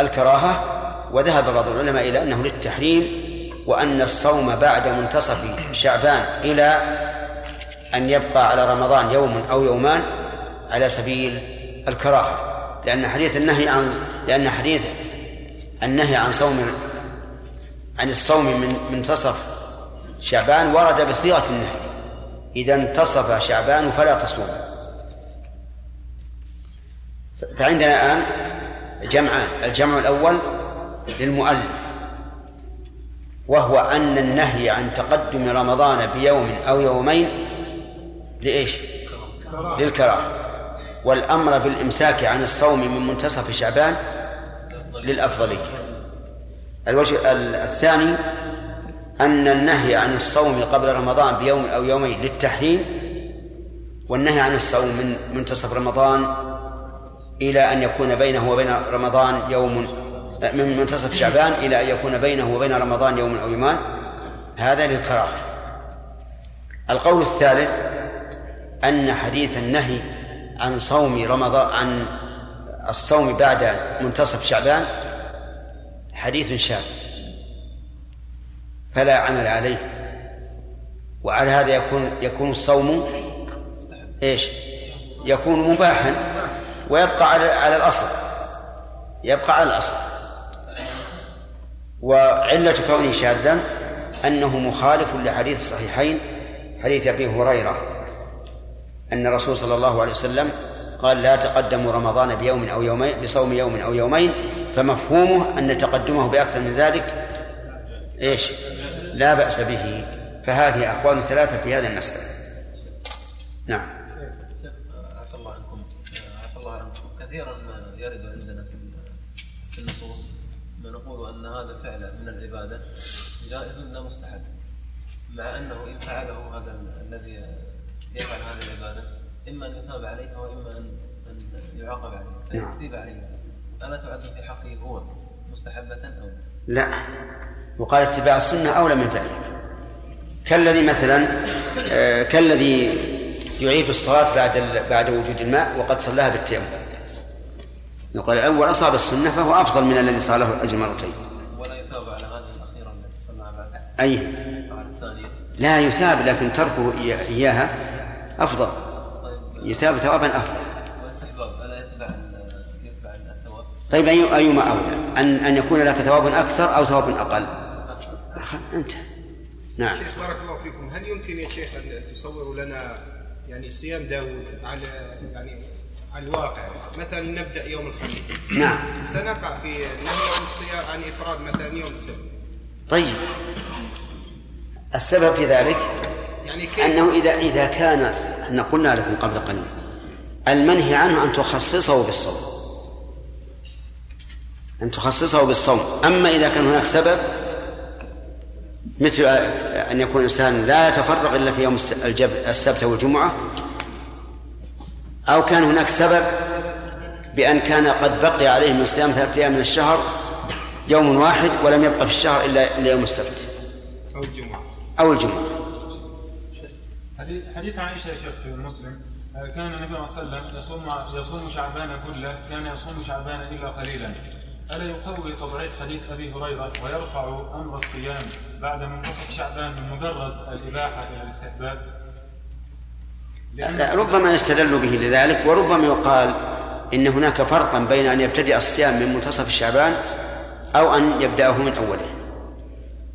الكراهة وذهب بعض العلماء إلى أنه للتحريم وأن الصوم بعد منتصف شعبان إلى أن يبقى على رمضان يوم أو يومان على سبيل الكراهة. لأن حديث النهي عن لأن حديث النهي عن صوم عن الصوم من منتصف شعبان ورد بصيغة النهي. إذا انتصف شعبان فلا تصوم. فعندنا الآن جمعان الجمع الأول للمؤلف وهو أن النهي عن تقدم رمضان بيوم أو يومين لإيش؟ للكراهة. والأمر بالإمساك عن الصوم من منتصف شعبان للأفضلية. الوجه الثاني أن النهي عن الصوم قبل رمضان بيوم أو يومين للتحريم والنهي عن الصوم من منتصف رمضان إلى أن يكون بينه وبين رمضان يوم من منتصف شعبان إلى أن يكون بينه وبين رمضان يوم أو يومان. هذا للكراهة القول الثالث أن حديث النهي عن صوم رمضان عن الصوم بعد منتصف شعبان حديث شاذ. فلا عمل عليه. وعلى هذا يكون يكون الصوم إيش؟ يكون مباحا ويبقى على على الأصل. يبقى على الأصل. وعلة كونه شاذا أنه مخالف لحديث الصحيحين حديث أبي هريرة أن الرسول صلى الله عليه وسلم قال لا تقدموا رمضان بيوم أو يومين بصوم يوم أو يومين فمفهومه أن تقدمه بأكثر من ذلك إيش؟ لا بأس به. فهذه أقوال ثلاثة في هذا المسألة نعم. عفى الله عنكم. عفى الله عنكم. كثيرا ما يرد عندنا في النصوص ما نقول أن هذا فعل من العبادة جائز لا مستحب مع أنه إن فعله هذا الذي يفعل هذه العبادة إما أن يثاب عليها وإما ان أن يعاقب عليها. نعم. فيثيب عليها. ألا تعد في حقه هو مستحبة أو لا؟ وقال اتباع السنة أولى من ذلك. كالذي مثلا آه، كالذي يعيد الصلاة بعد بعد وجود الماء وقد صلاها بالتيمم. يقال الأول أصاب السنة فهو أفضل من الذي له الأجر مرتين. ولا يثاب على هذه الأخيرة التي صلىها بعد. أي؟ لا يثاب لكن تركه إيا- إياها أفضل. يثاب ثوابا أفضل. والاستحباب ألا يتبع ال- يتبع الثواب؟ طيب أي أيما أولى؟ أن أن يكون لك ثواب أكثر أو ثواب أقل؟ أنت. نعم. شيخ بارك الله فيكم. هل يمكن يا شيخ أن تصوروا لنا يعني صيام داوود على يعني على الواقع؟ مثلا نبدأ يوم الخميس. نعم. سنقع في نهي عن الصيام عن إفراد مثلا يوم السبت. طيب. السبب في ذلك يعني كيف؟ أنه إذا إذا كان إحنا قلنا لكم قبل قليل. المنهي عنه أن تخصصه بالصوم. أن تخصصه بالصوم. أما إذا كان هناك سبب مثل أن يكون الإنسان لا يتفرغ إلا في يوم السبت والجمعة أو كان هناك سبب بأن كان قد بقي عليه من صيام ثلاثة أيام من الشهر يوم واحد ولم يبقى في الشهر إلا إلا يوم السبت. أو الجمعة. أو الجمعة. حديث عائشة يا شيخ في مسلم آه، كان النبي صلى الله عليه وسلم يصوم يصوم شعبان كله كان يصوم شعبان إلا قليلا. ألا يقوي تضعيف حديث أبي هريرة ويرفع أمر الصيام بعد منتصف شعبان من مجرد الإباحة إلى الاستحباب؟ لا ربما يستدل به لذلك وربما يقال إن هناك فرقا بين أن يبتدئ الصيام من منتصف شعبان أو أن يبدأه من أوله.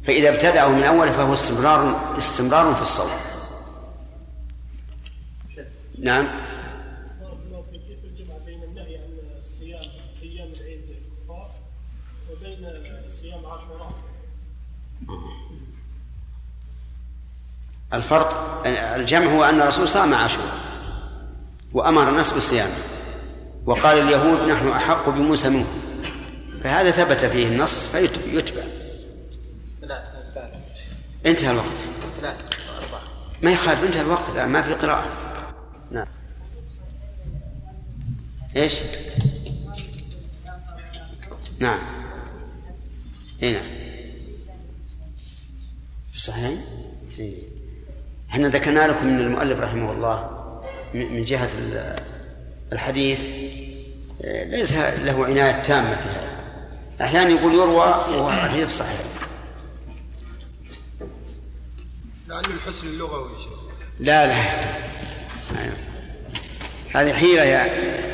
فإذا ابتدأه من أوله فهو استمرار استمرار في الصوم. نعم. بارك الله فيك كيف الجمع بين النهي عن صيام أيام العيد للكفار وبين صيام عاشوراء الفرق الجمع هو أن الرسول صام عاشوراء وأمر الناس بصيامه وقال اليهود نحن أحق بموسى منكم. فهذا ثبت فيه النص فيتبع. انتهى الوقت. ما يخالف انتهى الوقت الآن ما في قراءة نعم إيش؟ نعم اي نعم في الصحيحين؟ إيه. إحنا ذكرنا لكم من المؤلف رحمه الله من جهة الحديث آه، ليس له عناية تامة في هذا أحيانا يقول يروى وهو الحديث صحيح لعله الحسن اللغوي لا لا. هذه حيلة يا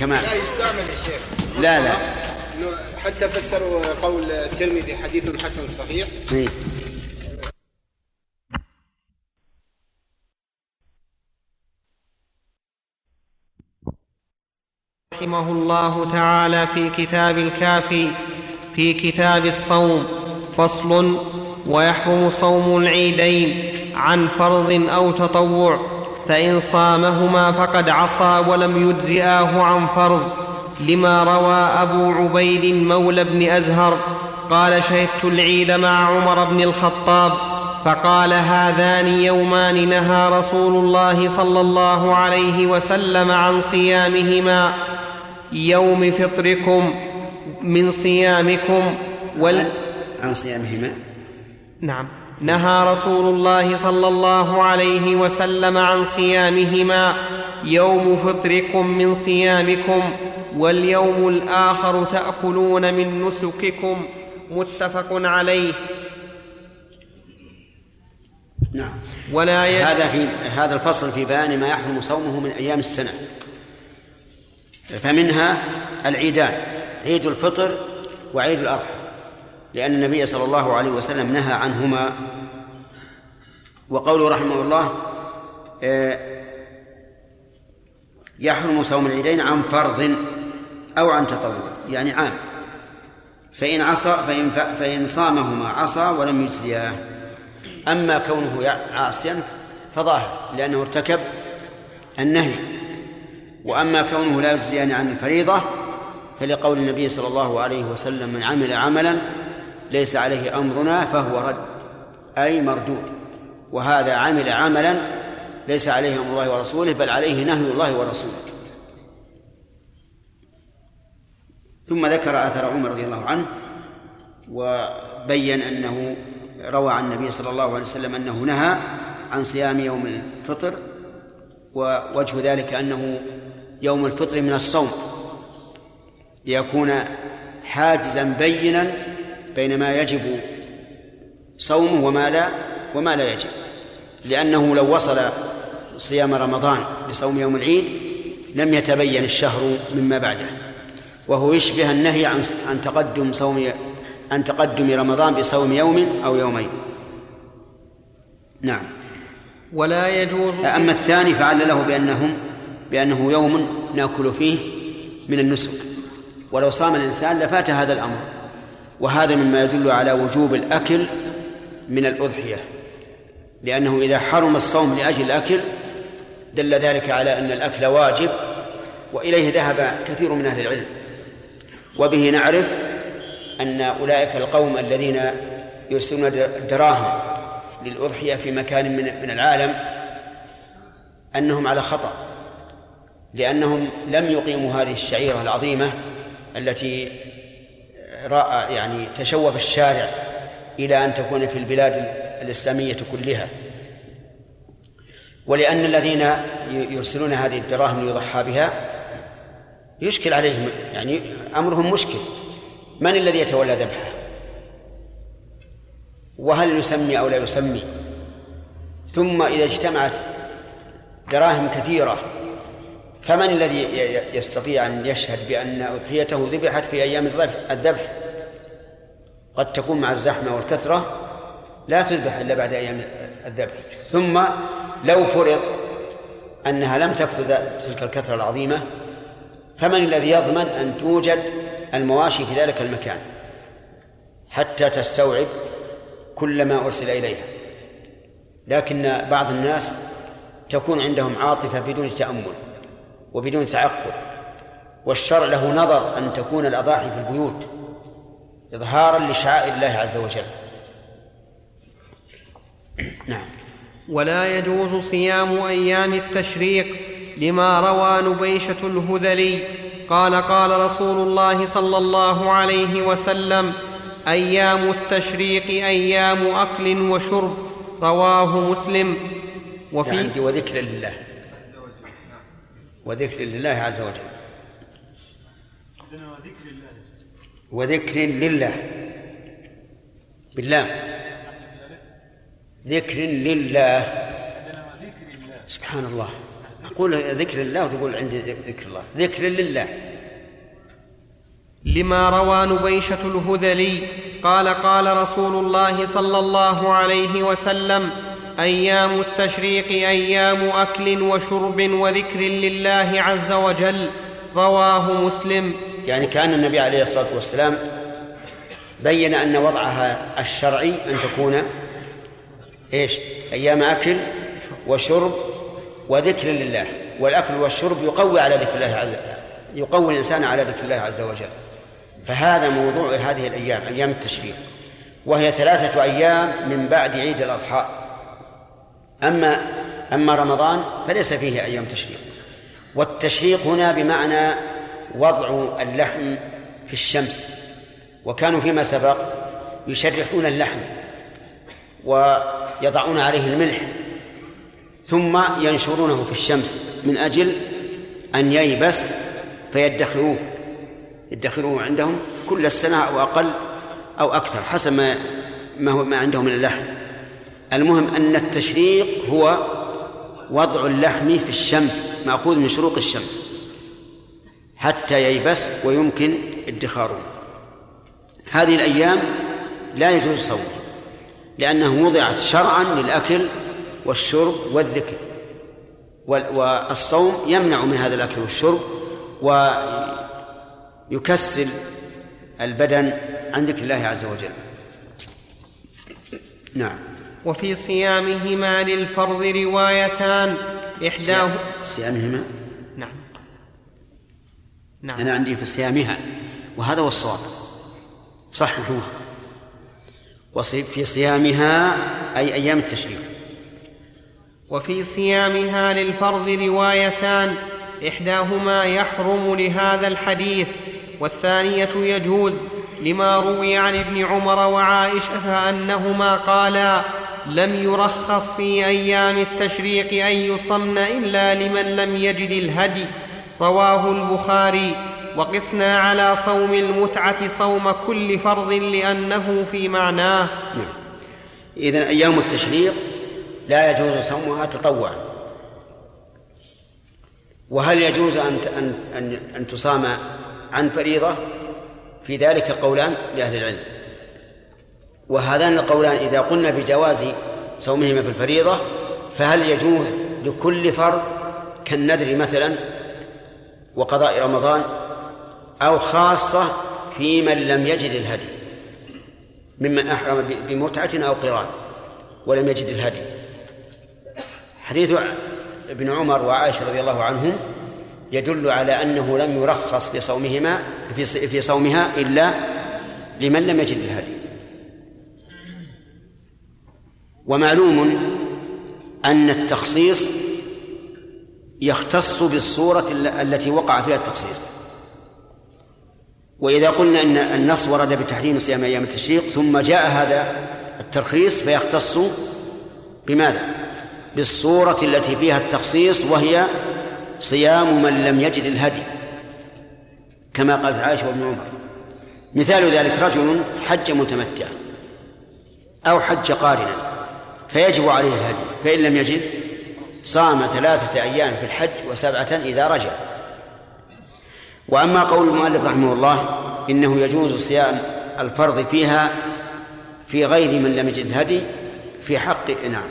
كمال لا يستعمل يا شيخ. لا لا. إنه حتى فسروا قول الترمذي حديث حسن صحيح. إيه. رحمه الله تعالى في كتاب الكافي في كتاب الصوم فصل ويحرم صوم العيدين عن فرض أو تطوع. فإن صامهما فقد عصى ولم يجزئاه عن فرض لما روى أبو عبيد مولى بن أزهر قال شهدت العيد مع عمر بن الخطاب فقال هذان يومان نهى رسول الله صلى الله عليه وسلم عن صيامهما يوم فطركم من صيامكم وال عن صيامهما؟ نعم. نهى رسول الله صلى الله عليه وسلم عن صيامهما يوم فطركم من صيامكم واليوم الآخر تأكلون من نسككم. متفق عليه. نعم. ولا ي... هذا في هذا الفصل في بيان ما يحرم صومه من أيام السنة. فمنها العيدان عيد الفطر وعيد الأضحى. لأن النبي صلى الله عليه وسلم نهى عنهما. وقوله رحمه الله آه، يحرم صوم العيدين عن فرض أو عن تطوع يعني عام. فإن عصى فإن, فإن صامهما عصى ولم يجزياه. أما كونه عاصيا فظاهر لأنه ارتكب النهي. وأما كونه لا يجزيان عن الفريضة فلقول النبي صلى الله عليه وسلم من عمل عملا ليس عليه أمرنا فهو رد أي مردود. وهذا عمل عملا ليس عليه أمر الله ورسوله بل عليه نهي الله ورسوله. ثم ذكر اثر عمر رضي الله عنه وبين أنه روى عن النبي صلى الله عليه وسلم أنه نهى عن صيام يوم الفطر ووجه ذلك أنه يوم الفطر من الصوم ليكون حاجزا بينا بين ما يجب صومه وما لا وما لا يجب. لأنه لو وصل صيام رمضان بصوم يوم العيد لم يتبين الشهر مما بعده. وهو يشبه النهي عن عن تقدم صوم عن تقدم رمضان بصوم يوم أو يومين. نعم. ولا يجوز أما الثاني فعلله بأنهم بأنه يوم ناكل فيه من النسك. ولو صام الإنسان لفات هذا الأمر. وهذا مما يدل على وجوب الأكل من الأضحية لأنه إذا حرم الصوم لأجل الأكل دل ذلك على أن الأكل واجب وإليه ذهب كثير من أهل العلم. وبه نعرف أن أولئك القوم الذين يرسلون الدراهم للأضحية في مكان من العالم أنهم على خطأ لأنهم لم يقيموا هذه الشعيرة العظيمة التي رأى يعني تشوف الشارع إلى أن تكون في البلاد الإسلامية كلها. ولأن الذين يرسلون هذه الدراهم ليضحى بها يشكل عليهم يعني أمرهم مشكل. من الذي يتولى ذبحها وهل يسمي أو لا يسمي؟ ثم إذا اجتمعت دراهم كثيرة فمن الذي يستطيع أن يشهد بأن أضحيته ذبحت في أيام الذبح الذبح؟ قد تكون مع الزحمة والكثرة لا تذبح إلا بعد أيام الذبح. ثم لو فرض أنها لم تكثر تلك الكثرة العظيمة فمن الذي يضمن أن توجد المواشي في ذلك المكان حتى تستوعب كل ما أرسل إليها. لكن بعض الناس تكون عندهم عاطفة بدون تأمل. وبدون تعقل. والشرع له نظر أن تكون الأضاحي في البيوت إظهارا لشعائر الله عز وجل. نعم. ولا يجوز صيام أيام التشريق لما روى نبيشة الهذلي. قال قال رسول الله صلى الله عليه وسلم أيام التشريق أيام أكل وشرب. رواه مسلم. وفي عندي وذكر لله. وذكر لله عز وجل. عندنا ذكر الله وذكر لله. بالله ذكر لله. سبحان الله. أقول ذكر الله وتقول عندي ذكر الله. ذكر لله. لما روى نبيشة الهذلي قال قال رسول الله صلى الله عليه وسلم أيام التشريق أيام أكل وشرب وذكر لله عز وجل. رواه مسلم. يعني كان النبي عليه الصلاة والسلام بين أن وضعها الشرعي أن تكون إيش؟ أيام أكل وشرب وذكر لله. والأكل والشرب يقوي على ذكر الله عز يقوي الإنسان على ذكر الله عز وجل. فهذا موضوع هذه الأيام أيام التشريق. وهي ثلاثة أيام من بعد عيد الأضحى. أما أما رمضان فليس فيه أيام تشريق. والتشريق هنا بمعنى وضع اللحم في الشمس. وكانوا فيما سبق يشرحون اللحم ويضعون عليه الملح ثم ينشرونه في الشمس من أجل أن ييبس فيدخروه يدخروه عندهم كل السنة أو أقل أو أكثر حسب ما ما هو ما عندهم من اللحم. المهم أن التشريق هو وضع اللحم في الشمس مأخوذ من شروق الشمس حتى ييبس ويمكن ادخاره. هذه الأيام لا يجوز صومها لأنه وضعت شرعا للأكل والشرب والذكر وال- والصوم يمنع من هذا الأكل والشرب ويكسل البدن عن ذكر الله عز وجل. نعم. وفي صيامهما للفرض روايتان. إحداه صيامهما؟ نعم. نعم. أنا عندي في صيامها. وهذا هو الصواب. صححوها وصي- في صيامها أي أيام التشريق. وفي صيامها للفرض روايتان. إحداهما يحرم لهذا الحديث والثانية يجوز لما روي عن ابن عمر وعائشة أنهما قالا لم يرخص في أيام التشريق أن يصمن إلا لمن لم يجد الهدي. رواه البخاري. وقسنا على صوم المتعة صوم كل فرض لأنه في معناه. نعم. إذن أيام التشريق لا يجوز صومها تطوعا. وهل يجوز أن أن أن, أن تصام عن فريضة؟ في ذلك قولان لأهل العلم. وهذان القولان إذا قلنا بجواز صومهما في الفريضة فهل يجوز لكل فرض كالنذر مثلا وقضاء رمضان أو خاصة في من لم يجد الهدي ممن أحرم بمتعة أو قران ولم يجد الهدي؟ حديث ابن عمر وعائشة رضي الله عنهم يدل على أنه لم يرخص في صومهما في في صومها إلا لمن لم يجد الهدي. ومعلوم أن التخصيص يختص بالصورة التي وقع فيها التخصيص. وإذا قلنا أن النص ورد بتحريم صيام أيام التشريق ثم جاء هذا الترخيص فيختص بماذا؟ بالصورة التي فيها التخصيص وهي صيام من لم يجد الهدي كما قالت عائشة وابن عمر. مثال ذلك رجل حج متمتعا أو حج قارنا. فيجب عليه الهدي. فإن لم يجد صام ثلاثة أيام في الحج وسبعة إذا رجع. وأما قول المؤلف رحمه الله إنه يجوز صيام الفرض فيها في غير من لم يجد هدي في حق نعم.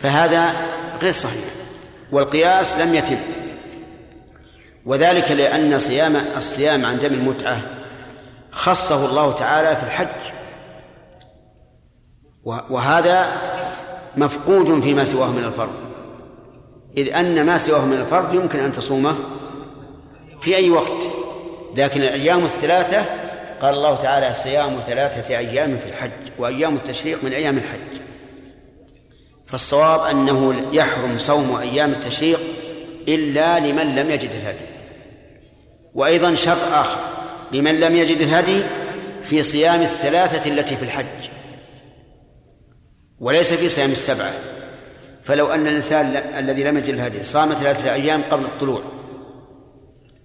فهذا غير صحيح. والقياس لم يتم. وذلك لأن صيام الصيام عن دم المتعة خصه الله تعالى في الحج. وهذا مفقود فيما سواه من الفرض. إذ أن ما سواه من الفرض يمكن أن تصومه في أي وقت. لكن الأيام الثلاثة قال الله تعالى صيام ثلاثة أيام في الحج وأيام التشريق من أيام الحج. فالصواب أنه يحرم صوم أيام التشريق إلا لمن لم يجد الهدي. وأيضا شرط آخر لمن لم يجد الهدي في صيام الثلاثة التي في الحج. وليس في صيام السبعة. فلو أن الإنسان الذي لم يجد الهدي صام ثلاثة أيام قبل الطلوع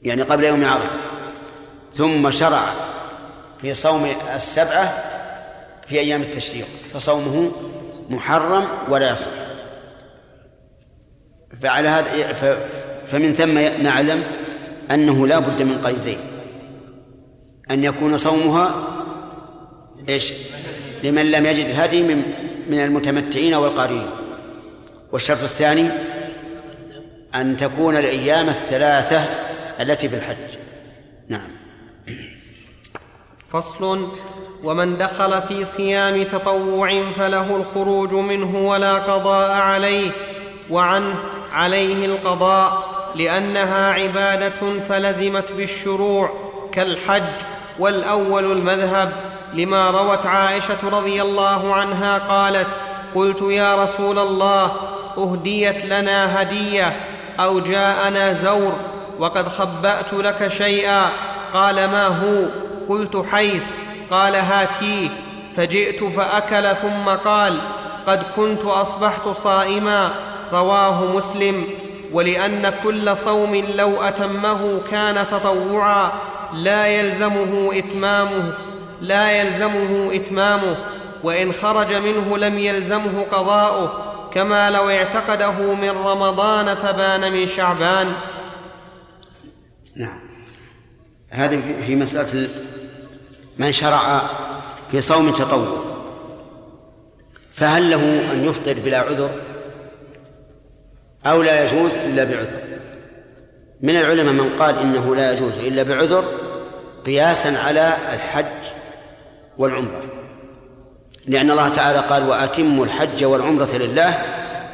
يعني قبل يوم عرفة ثم شرع في صوم السبعة في أيام التشريق فصومه محرم ولا يصح. فعلى هذا فمن ثم نعلم أنه لا بد من قيدين. أن يكون صومها إيش؟ لمن لم يجد هدي من من المتمتعين والقارين. والشرط الثاني أن تكون الأيام الثلاثة التي في الحج. نعم. فصل ومن دخل في صيام تطوع فله الخروج منه ولا قضاء عليه وعنه عليه القضاء لأنها عبادة فلزمت بالشروع كالحج والأول المذهب. لما روت عائشة رضي الله عنها قالت قلت يا رسول الله أهديت لنا هدية أو جاءنا زور وقد خبأت لك شيئا. قال ما هو؟ قلت حيث. قال هاتيه فجئت فأكل ثم قال قد كنت أصبحت صائما. رواه مسلم. ولأن كل صوم لو أتمه كان تطوعا لا يلزمه إتمامه. لا يلزمه إتمامه وإن خرج منه لم يلزمه قضاؤه كما لو اعتقده من رمضان فبان من شعبان. نعم. هذه في مسألة من شرع في صوم تطوع. فهل له أن يفطر بلا عذر؟ أو لا يجوز إلا بعذر؟ من العلماء من قال إنه لا يجوز إلا بعذر قياسا على الحج والعمرة. لأن الله تعالى قال وأتموا الحج والعمرة لله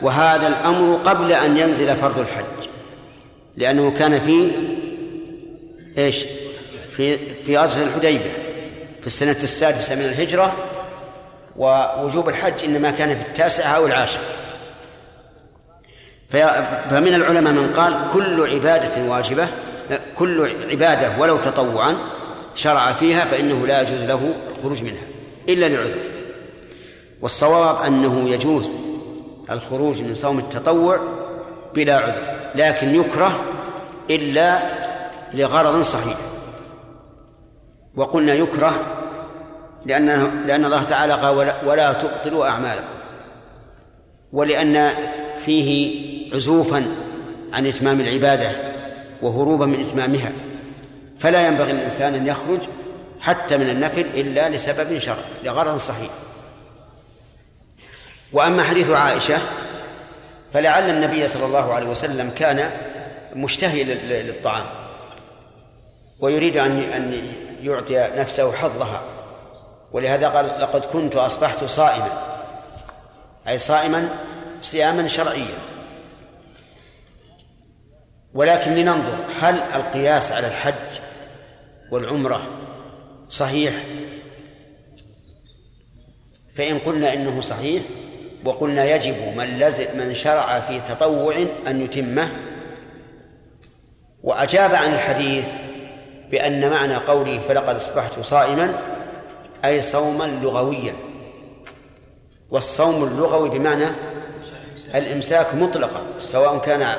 وهذا الأمر قبل أن ينزل فرض الحج. لأنه كان في إيش؟ في في غزوة الحديبية في السنة السادسة من الهجرة ووجوب الحج إنما كان في التاسعة أو العاشرة. فمن العلماء من قال كل عبادة واجبة كل عبادة ولو تطوعا شرع فيها فإنه لا يجوز له الخروج منها إلا لعذر والصواب أنه يجوز الخروج من صوم التطوع بلا عذر لكن يكره إلا لغرض صحيح. وقلنا يكره لأنه لأن الله تعالى قال ولا, ولا تبطلوا أعمالكم ولأن فيه عزوفا عن إتمام العبادة وهروبا من إتمامها. فلا ينبغي للإنسان أن يخرج حتى من النفل إلا لسبب شرعي لغرض صحيح. وأما حديث عائشة فلعل النبي صلى الله عليه وسلم كان مشتهي للطعام ويريد أن أن يعطي نفسه حظها. ولهذا قال لقد كنت أصبحت صائما. أي صائما صياما شرعيا. ولكن لننظر هل القياس على الحج والعمرة صحيح؟ فإن قلنا إنه صحيح وقلنا يجب من لزم من شرع في تطوع أن يتمه وأجاب عن الحديث بأن معنى قوله فلقد أصبحت صائما أي صوما لغويا. والصوم اللغوي بمعنى الإمساك مطلقا سواء كان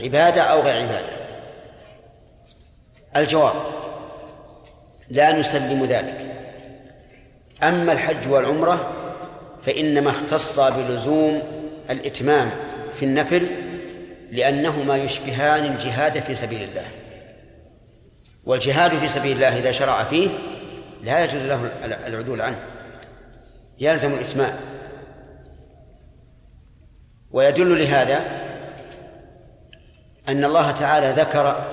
عبادة أو غير عبادة. الجواب لا نسلم ذلك. أما الحج والعمرة فإنما اختص بلزوم الإتمام في النفل لأنهما يشبهان الجهاد في سبيل الله. والجهاد في سبيل الله إذا شرع فيه لا يجوز له العدول عنه يلزم الإتمام. ويدل لهذا أن الله تعالى ذكر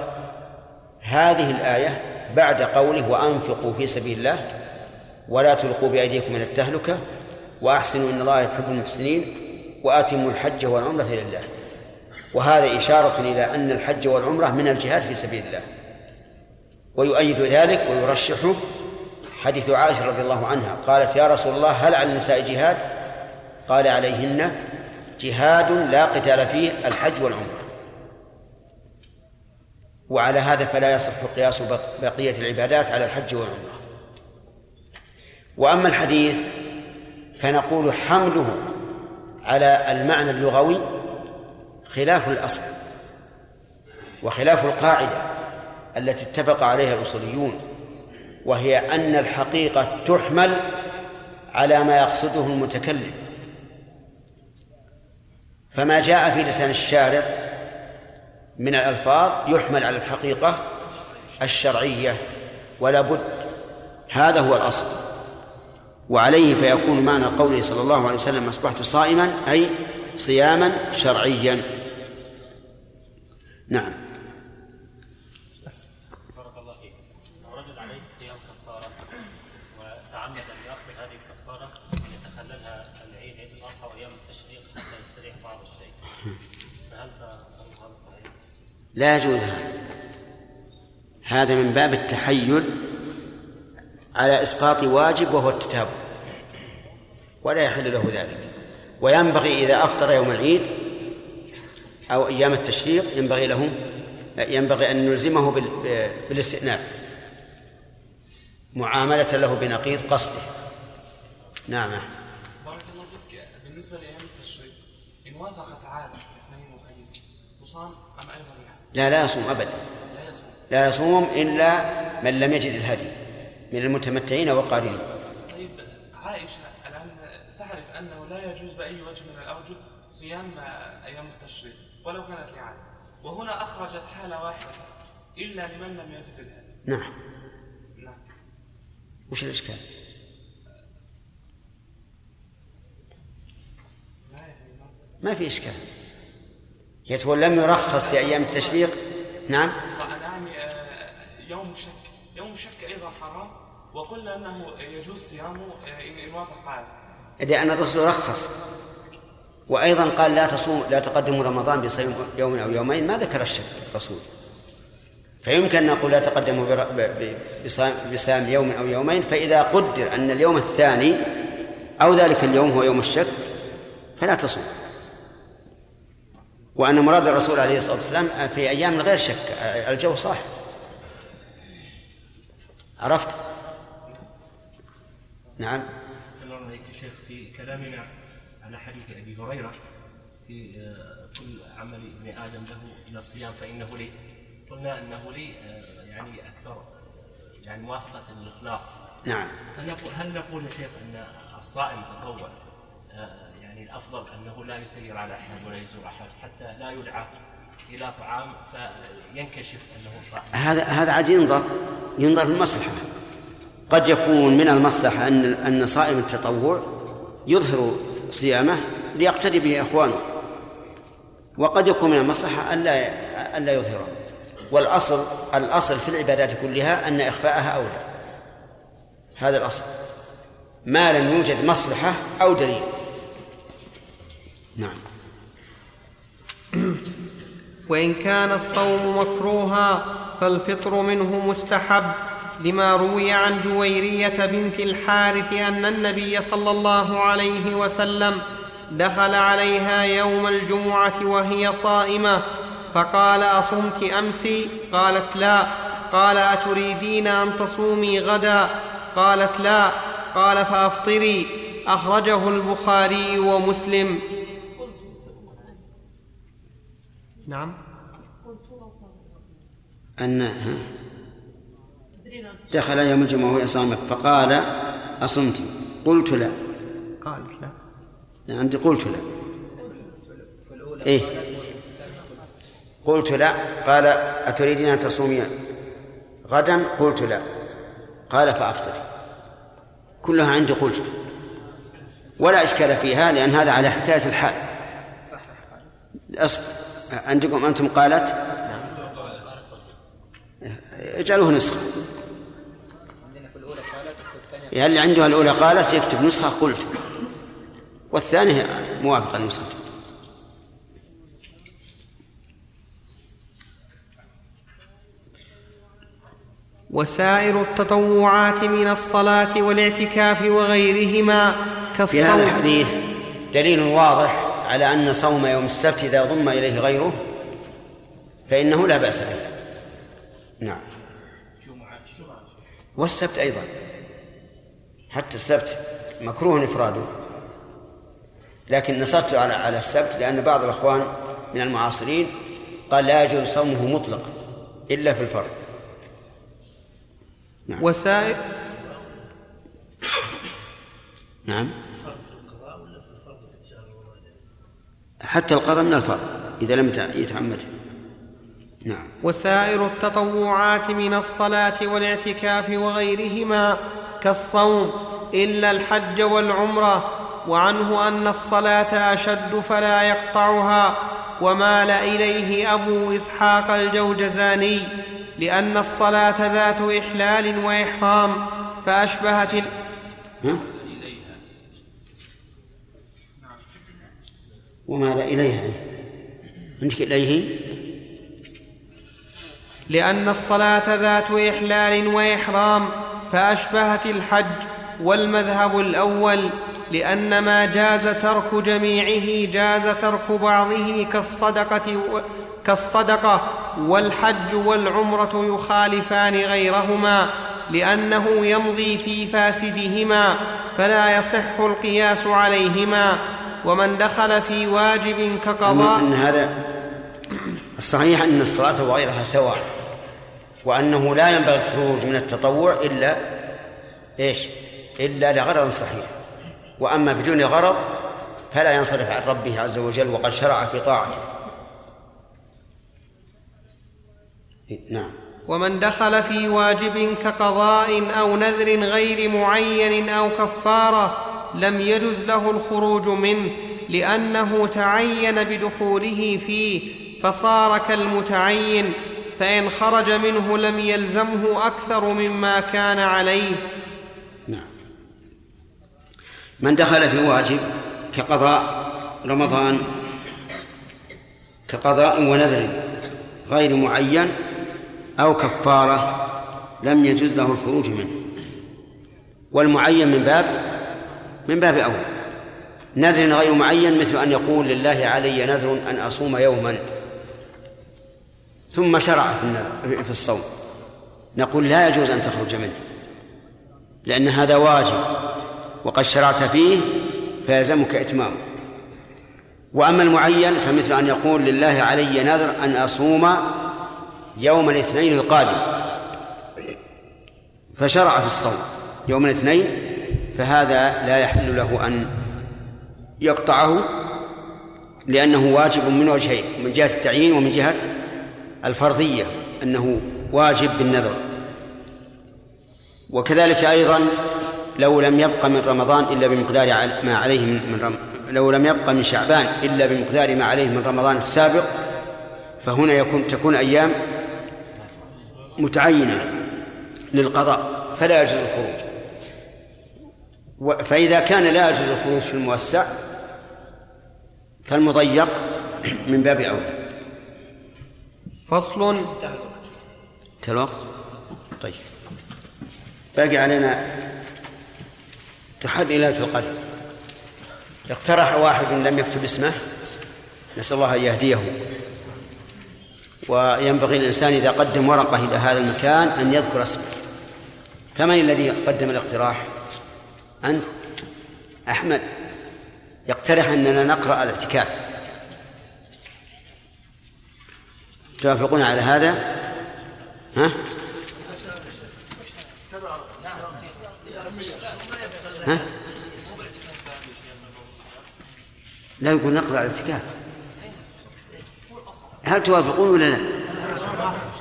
هذه الآية بعد قوله وأنفقوا في سبيل الله ولا تلقوا بأيديكم إلى التهلكة وأحسنوا إن الله يحب المحسنين وآتموا الحج والعمرة لله وهذا إشارة إلى أن الحج والعمرة من الجهاد في سبيل الله. ويؤيد ذلك ويرشحه حديث عائشة رضي الله عنها قالت يا رسول الله هل على النساء جهاد؟ قال عليهن جهاد لا قتال فيه الحج والعمرة. وعلى هذا فلا يصح قياس بقية العبادات على الحج والعمرة. وأما الحديث فنقول حمله على المعنى اللغوي خلاف الأصل وخلاف القاعدة التي اتفق عليها الأصوليون وهي أن الحقيقة تحمل على ما يقصده المتكلم. فما جاء في لسان الشارع من الألفاظ يحمل على الحقيقة الشرعية ولا بد هذا هو الأصل. وعليه فيكون معنى قوله صلى الله عليه وسلم أصبحت صائما أي صياما شرعيا. نعم بارك الله فيك لو رجل عليه صيام كفاره وتعمد ان يقضي هذه الكفاره ان يتخللها العيد عيد الاضحى وايام التشريق حتى يستريح بعض الشيء فهل هذا صحيح؟ لا يجوز هذا. هذا من باب التحيل على إسقاط واجب وهو التتابع. ولا يحل له ذلك. وينبغي إذا أفطر يوم العيد أو أيام التشريق ينبغي له ينبغي أن نلزمه بالاستئناف. معاملة له بنقيض قصده. نعم. بارك الله فيك. بالنسبة لأيام التشريق إن وافق تعالى الاثنين وخميس تصام أم أيضا لا لا يصوم أبدا. لا يصوم لا يصوم إلا من لم يجد الهدي من المتمتعين والقارنين طيب عائشة الآن تعرف أنه لا يجوز بأي وجه من الأوجه صيام أيام التشريق ولو كانت لعادة وهنا أخرجت حالة واحدة إلا لمن لم يجد الهدي. نعم. نعم. وش الإشكال؟ ما في إشكال. هي تقول لم يرخص في أيام التشريق نعم آه، يوم الشك يوم الشك أيضا حرام. وقلنا أنه يجوز صيامه آه، إن وافق حال لأن الرسول رخص. وأيضا قال لا تصوم لا تقدموا رمضان بصيام يوم أو يومين. ما ذكر الشك الرسول. فيمكن أن نقول لا تقدموا بصيام يوم أو يومين. فإذا قدر أن اليوم الثاني أو ذلك اليوم هو يوم الشك فلا تصوم. وأن مراد الرسول عليه الصلاة والسلام في أيام غير شك الجو صح عرفت؟ نعم. الله عليك شيخ في كلامنا على حديث أبي هريرة في آه، كل عمل ابن آدم له من الصيام فإنه لي. قلنا إنه لي آه، يعني أكثر آه، يعني موافقة للإخلاص. نعم. هل نقول هل نقول يا شيخ إن الصائم تطوع آه، يعني الأفضل أنه لا يسير على احد ولا يزور أحد حتى لا يدعى إلى طعام فينكشف أنه صائم. هذا هذا عاد ينظر ينظر في المصلحة. قد يكون من المصلحة أن أن صائم التطوع يظهر صيامه ليقتدي به إخوانه. وقد يكون من المصلحة ألا ألا يظهره. والأصل الأصل في العبادات كلها أن إخفاءها أولى. هذا الأصل. ما لم يوجد مصلحة أو دليل. نعم. وإن كان الصوم مكروها فالفطر منه مستحب لما روي عن جويرية بنت الحارث أن النبي صلى الله عليه وسلم دخل عليها يوم الجمعة وهي صائمة فقال أصمت أمس؟ قالت لا. قال أتريدين أن تصومي غدا؟ قالت لا. قال فأفطري. أخرجه البخاري ومسلم. نعم. أن؟ دخل يوم الجمعة وهي صامت فقال أصمت. قلت لا. قالت لا. لا عندي قلت لا. إيه. قلت لا. قال أتريدين أن تصومي غدا؟ قلت لا. قال فأفطري. كلها عندي قلت. ولا إشكال فيها لأن هذا على حكاية الحال. أصبر عندكم أنتم قالت؟ اجعلوه نسخة. يعني اللي عنده الأولى قالت يكتب نسخة قلت. والثانية موافقة لنسخة. وسائر التطوعات من الصلاة والاعتكاف وغيرهما في كالصوم هذا الحديث دليل واضح على أن صوم يوم السبت إذا ضم إليه غيره فإنه لا بأس به. نعم. والسبت أيضا. حتى السبت مكروه إفراده. لكن نصرت على على السبت لأن بعض الأخوان من المعاصرين قال لا يجوز صومه مطلقا إلا في الفرض. نعم. وسائر نعم. حتى القضاء من الفرض إذا لم يتعمد. نعم. وسائر التطوعات من الصلاة والاعتكاف وغيرهما كالصوم إلا الحج والعمرة وعنه أن الصلاة أشد فلا يقطعها ومال إليه أبو إسحاق الجوجزاني لأن الصلاة ذات إحلال وإحرام فأشبهت ال... ها؟ ومال إليها؟ عندك إليه؟ لأن الصلاة ذات إحلال وإحرام فأشبهت الحج والمذهب الأول لأن ما جاز ترك جميعه جاز ترك بعضه كالصدقة و... كالصدقة والحج والعمرة يخالفان غيرهما لأنه يمضي في فاسدهما فلا يصح القياس عليهما. ومن دخل في واجب كقضاء أن هذا الصحيح أن الصلاة وغيرها سواء وأنه لا ينبغي الخروج من التطوع إلا إيش؟ إلا لغرض صحيح. وأما بدون غرض فلا ينصرف عن ربه عز وجل وقد شرع في طاعته. نعم. ومن دخل في واجب كقضاء أو نذر غير معين أو كفارة لم يجز له الخروج منه لأنه تعين بدخوله فيه فصار كالمتعين فإن خرج منه لم يلزمه أكثر مما كان عليه. نعم. من دخل في واجب كقضاء رمضان كقضاء ونذر غير معين أو كفارة لم يجوز له الخروج منه. والمعين من باب من باب أولى نذر غير معين مثل أن يقول لله علي نذر أن أصوم يوما. ثم شرع في الصوم. نقول لا يجوز أن تخرج منه لأن هذا واجب وقد شرعت فيه فيلزمك إتمامه. وأما المعين فمثل أن يقول لله علي نذر أن أصوم يوم الاثنين القادم. فشرع في الصوم يوم الاثنين فهذا لا يحل له أن يقطعه لأنه واجب من وجهين من جهة التعيين ومن جهة الفرضية أنه واجب بالنذر. وكذلك أيضا لو لم يبق من رمضان إلا بمقدار ما عليه من رم... لو لم يبق من شعبان إلا بمقدار ما عليه من رمضان السابق فهنا يكون تكون أيام متعينة للقضاء فلا يجوز الخروج. فإذا كان لا يجوز الخروج في الموسع فالمضيق من باب أولى. فصل. انتهى الوقت. طيب. باقي علينا تحدي ليلة القدر. اقترح واحد لم يكتب اسمه نسأل الله أن يهديه. وينبغي الإنسان إذا قدم ورقة إلى هذا المكان أن يذكر اسمه. فمن الذي قدم الاقتراح؟ أنت؟ أحمد يقترح أننا نقرأ الاعتكاف. توافقون على هذا؟ ها؟ ها؟ لا يقول نقرأ الاعتكاف. هل توافقون ولا لا؟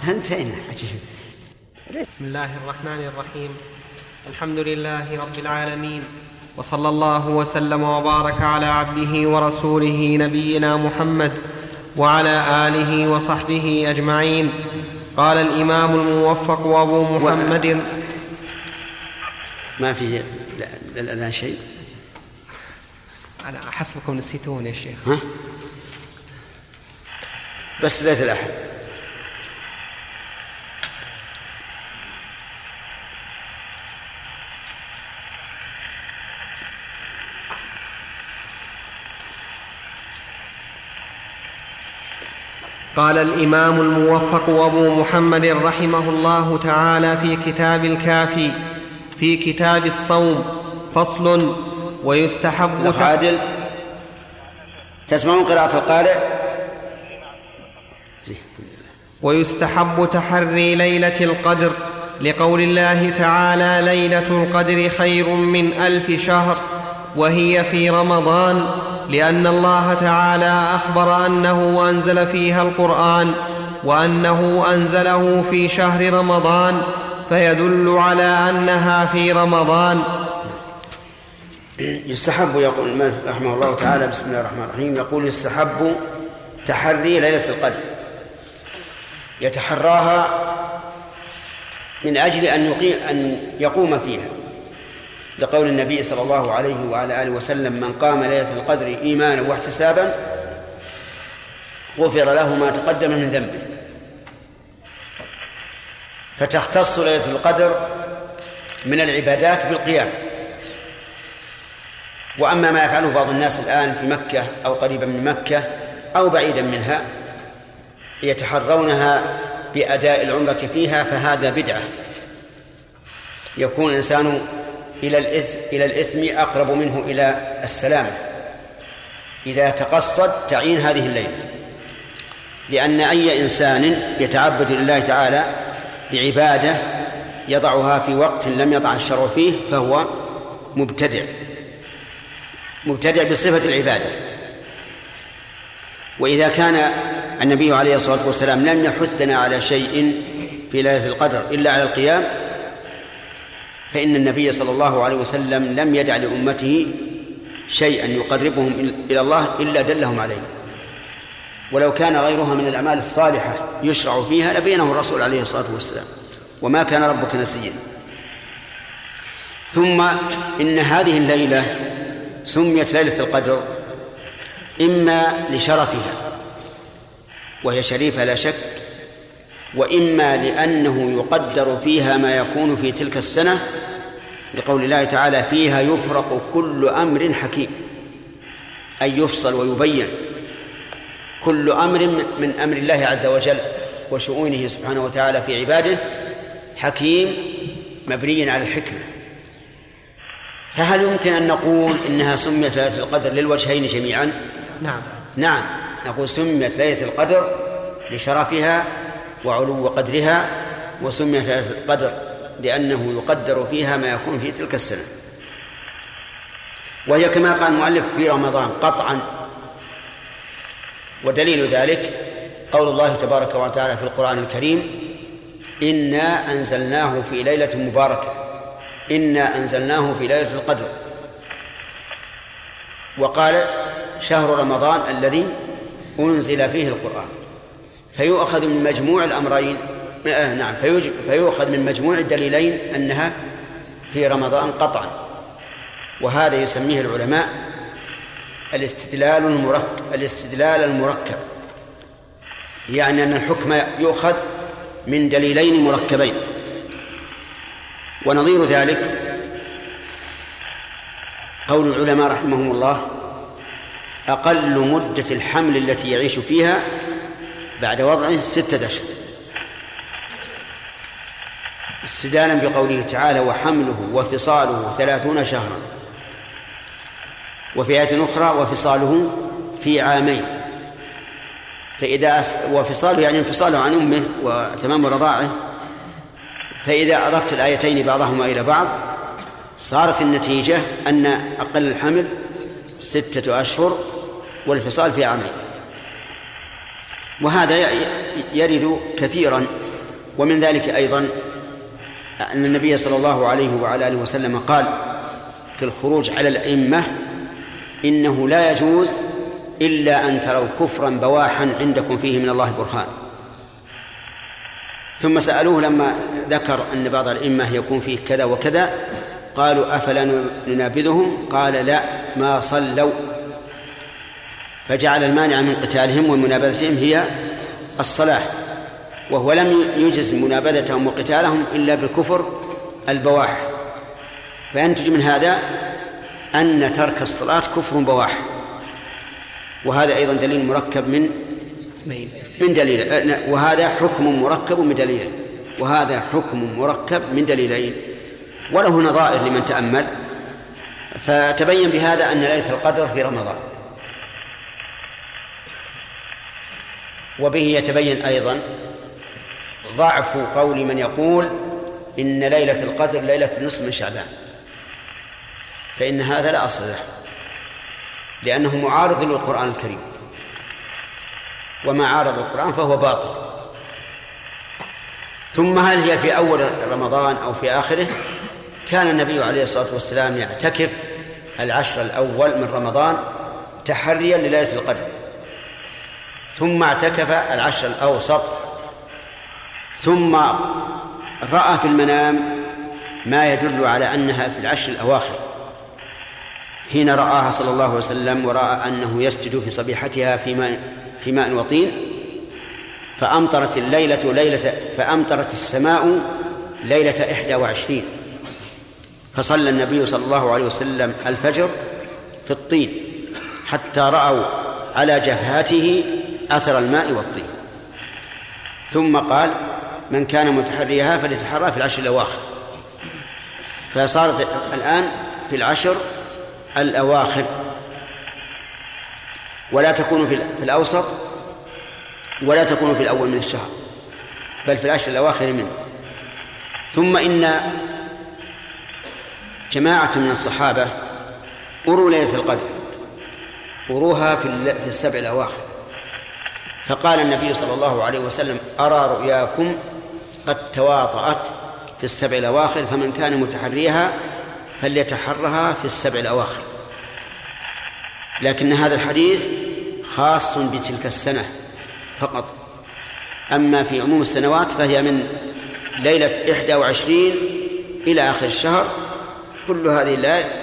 انتهينا. بسم الله الرحمن الرحيم. الحمد لله رب العالمين وصلى الله وسلم وبارك على عبده ورسوله نبينا محمد وعلى آله وصحبه أجمعين. قال الإمام الموفق أبو محمد. ما في للأذان شيء؟ أنا حسبكم نسيتون يا شيخ. ها؟ بس ليلة الأحد قال الإمام الموفق أبو محمد رحمه الله تعالى في كتاب الكافي في كتاب الصوم فصل ويستحب عادل تسمعون قراءة القارئ؟ ويستحب تحري ليلة القدر لقول الله تعالى ليلة القدر خير من ألف شهر وهي في رمضان. لأن الله تعالى أخبر أنه أنزل فيها القرآن وأنه أنزله في شهر رمضان فيدل على أنها في رمضان. يستحب يقول المالك رحمه الله تعالى بسم الله الرحمن الرحيم يقول يستحب تحري ليلة القدر. يتحراها من أجل أن يقيم أن يقوم فيها. لقول النبي صلى الله عليه وعلى آله وسلم من قام ليلة القدر إيمانا واحتسابا غفر له ما تقدم من ذنبه. فتختص ليلة القدر من العبادات بالقيام. وأما ما يفعله بعض الناس الآن في مكة أو قريبا من مكة أو بعيدا منها يتحرونها بأداء العمرة فيها فهذا بدعة. يكون الإنسان إلى الإثم إلى الإثم أقرب منه إلى السلامة إذا تقصد تعيين هذه الليلة. لأن أي إنسان يتعبد لله تعالى بعبادة يضعها في وقت لم يضع الشرع فيه فهو مبتدع. مبتدع بصفة العبادة. وإذا كان النبي عليه الصلاة والسلام لم يحثنا على شيء في ليلة القدر إلا على القيام فإن النبي صلى الله عليه وسلم لم يدع لأمته شيئا يقربهم إلى الله إلا دلهم عليه. ولو كان غيرها من الأعمال الصالحة يشرع فيها لبينه الرسول عليه الصلاة والسلام. وما كان ربك نسيا. ثم إن هذه الليلة سميت ليلة القدر إما لشرفها وهي شريفة لا شك وإما لأنه يقدر فيها ما يكون في تلك السنة لقول الله تعالى فيها يفرق كل أمر حكيم أي يفصل ويبين كل أمر من أمر الله عز وجل وشؤونه سبحانه وتعالى في عباده حكيم مبني على الحكمة. فهل يمكن أن نقول إنها سميت ليلة القدر للوجهين جميعا؟ نعم. نعم. نقول سميت ليلة القدر لشرفها وعلو قدرها وسميت ليلة القدر لأنه يقدر فيها ما يكون في تلك السنة. وهي كما قال المؤلف في رمضان قطعا. ودليل ذلك قول الله تبارك وتعالى في القرآن الكريم إنا أنزلناه في ليلة مباركة. إنا أنزلناه في ليلة القدر. وقال شهر رمضان الذي أنزل فيه القرآن. فيؤخذ من مجموع الأمرين آه نعم. فيؤخذ من مجموع الدليلين أنها في رمضان قطعا. وهذا يسميه العلماء الاستدلال المركب الاستدلال المركب. يعني أن الحكم يؤخذ من دليلين مركبين. ونظير ذلك قول العلماء رحمهم الله أقل مدة الحمل التي يعيش فيها بعد وضعه ستة أشهر. استدانا بقوله تعالى وحمله وفصاله ثلاثون شهرا. وفي آية أخرى وفصاله في عامين. فإذا أس... وفصاله يعني انفصاله عن أمه وتمام رضاعه. فإذا أضفت الآيتين بعضهما إلى بعض صارت النتيجة أن أقل الحمل ستة أشهر والفصال في عامين. وهذا يرد كثيرا ومن ذلك أيضا أن النبي صلى الله عليه وعلى آله وسلم قال في الخروج على الأئمة إنه لا يجوز إلا أن تروا كفرا بواحا عندكم فيه من الله برهان. ثم سألوه لما ذكر أن بعض الأئمة يكون فيه كذا وكذا قالوا أفلا ننابذهم؟ قال لا ما صلوا. فجعل المانع من قتالهم ومنابذتهم هي الصلاة وهو لم يجز منابذتهم وقتالهم إلا بالكفر البواح. فينتج من هذا أن ترك الصلاة كفر بواح. وهذا أيضا دليل مركب من من دليل وهذا حكم مركب من دليلين وهذا حكم مركب من دليلين. وله نظائر لمن تأمل. فتبين بهذا أن ليلة القدر في رمضان. وبه يتبين أيضا ضعف قول من يقول إن ليلة القدر ليلة النصف من شعبان. فإن هذا لا أصل له لأنه معارض للقرآن الكريم. وما عارض القرآن فهو باطل. ثم هل هي في أول رمضان أو في آخره؟ كان النبي عليه الصلاة والسلام يعتكف العشر الأول من رمضان تحريا لليلة القدر. ثم اعتكف العشر الأوسط ثم رأى في المنام ما يدل على أنها في العشر الأواخر حين رآها صلى الله عليه وسلم ورأى أنه يسجد في صبيحتها في ماء في ماء وطين فأمطرت الليلة ليلة فأمطرت السماء ليلة إحدى وعشرين. فصلى النبي صلى الله عليه وسلم الفجر في الطين حتى رأوا على جبهاته أثر الماء والطين. ثم قال من كان متحريها فليتحرى في العشر الأواخر. فصارت الآن في العشر الأواخر. ولا تكون في الأوسط ولا تكون في الأول من الشهر بل في العشر الأواخر منه. ثم إن جماعة من الصحابة أروا ليلة القدر أروها في السبع الأواخر. فقال النبي صلى الله عليه وسلم أرى رؤياكم قد تواطأت في السبع الأواخر فمن كان متحريها فليتحرها في السبع الأواخر. لكن هذا الحديث خاص بتلك السنة فقط. أما في عموم السنوات فهي من ليلة إحدى وعشرين إلى آخر الشهر كل هذه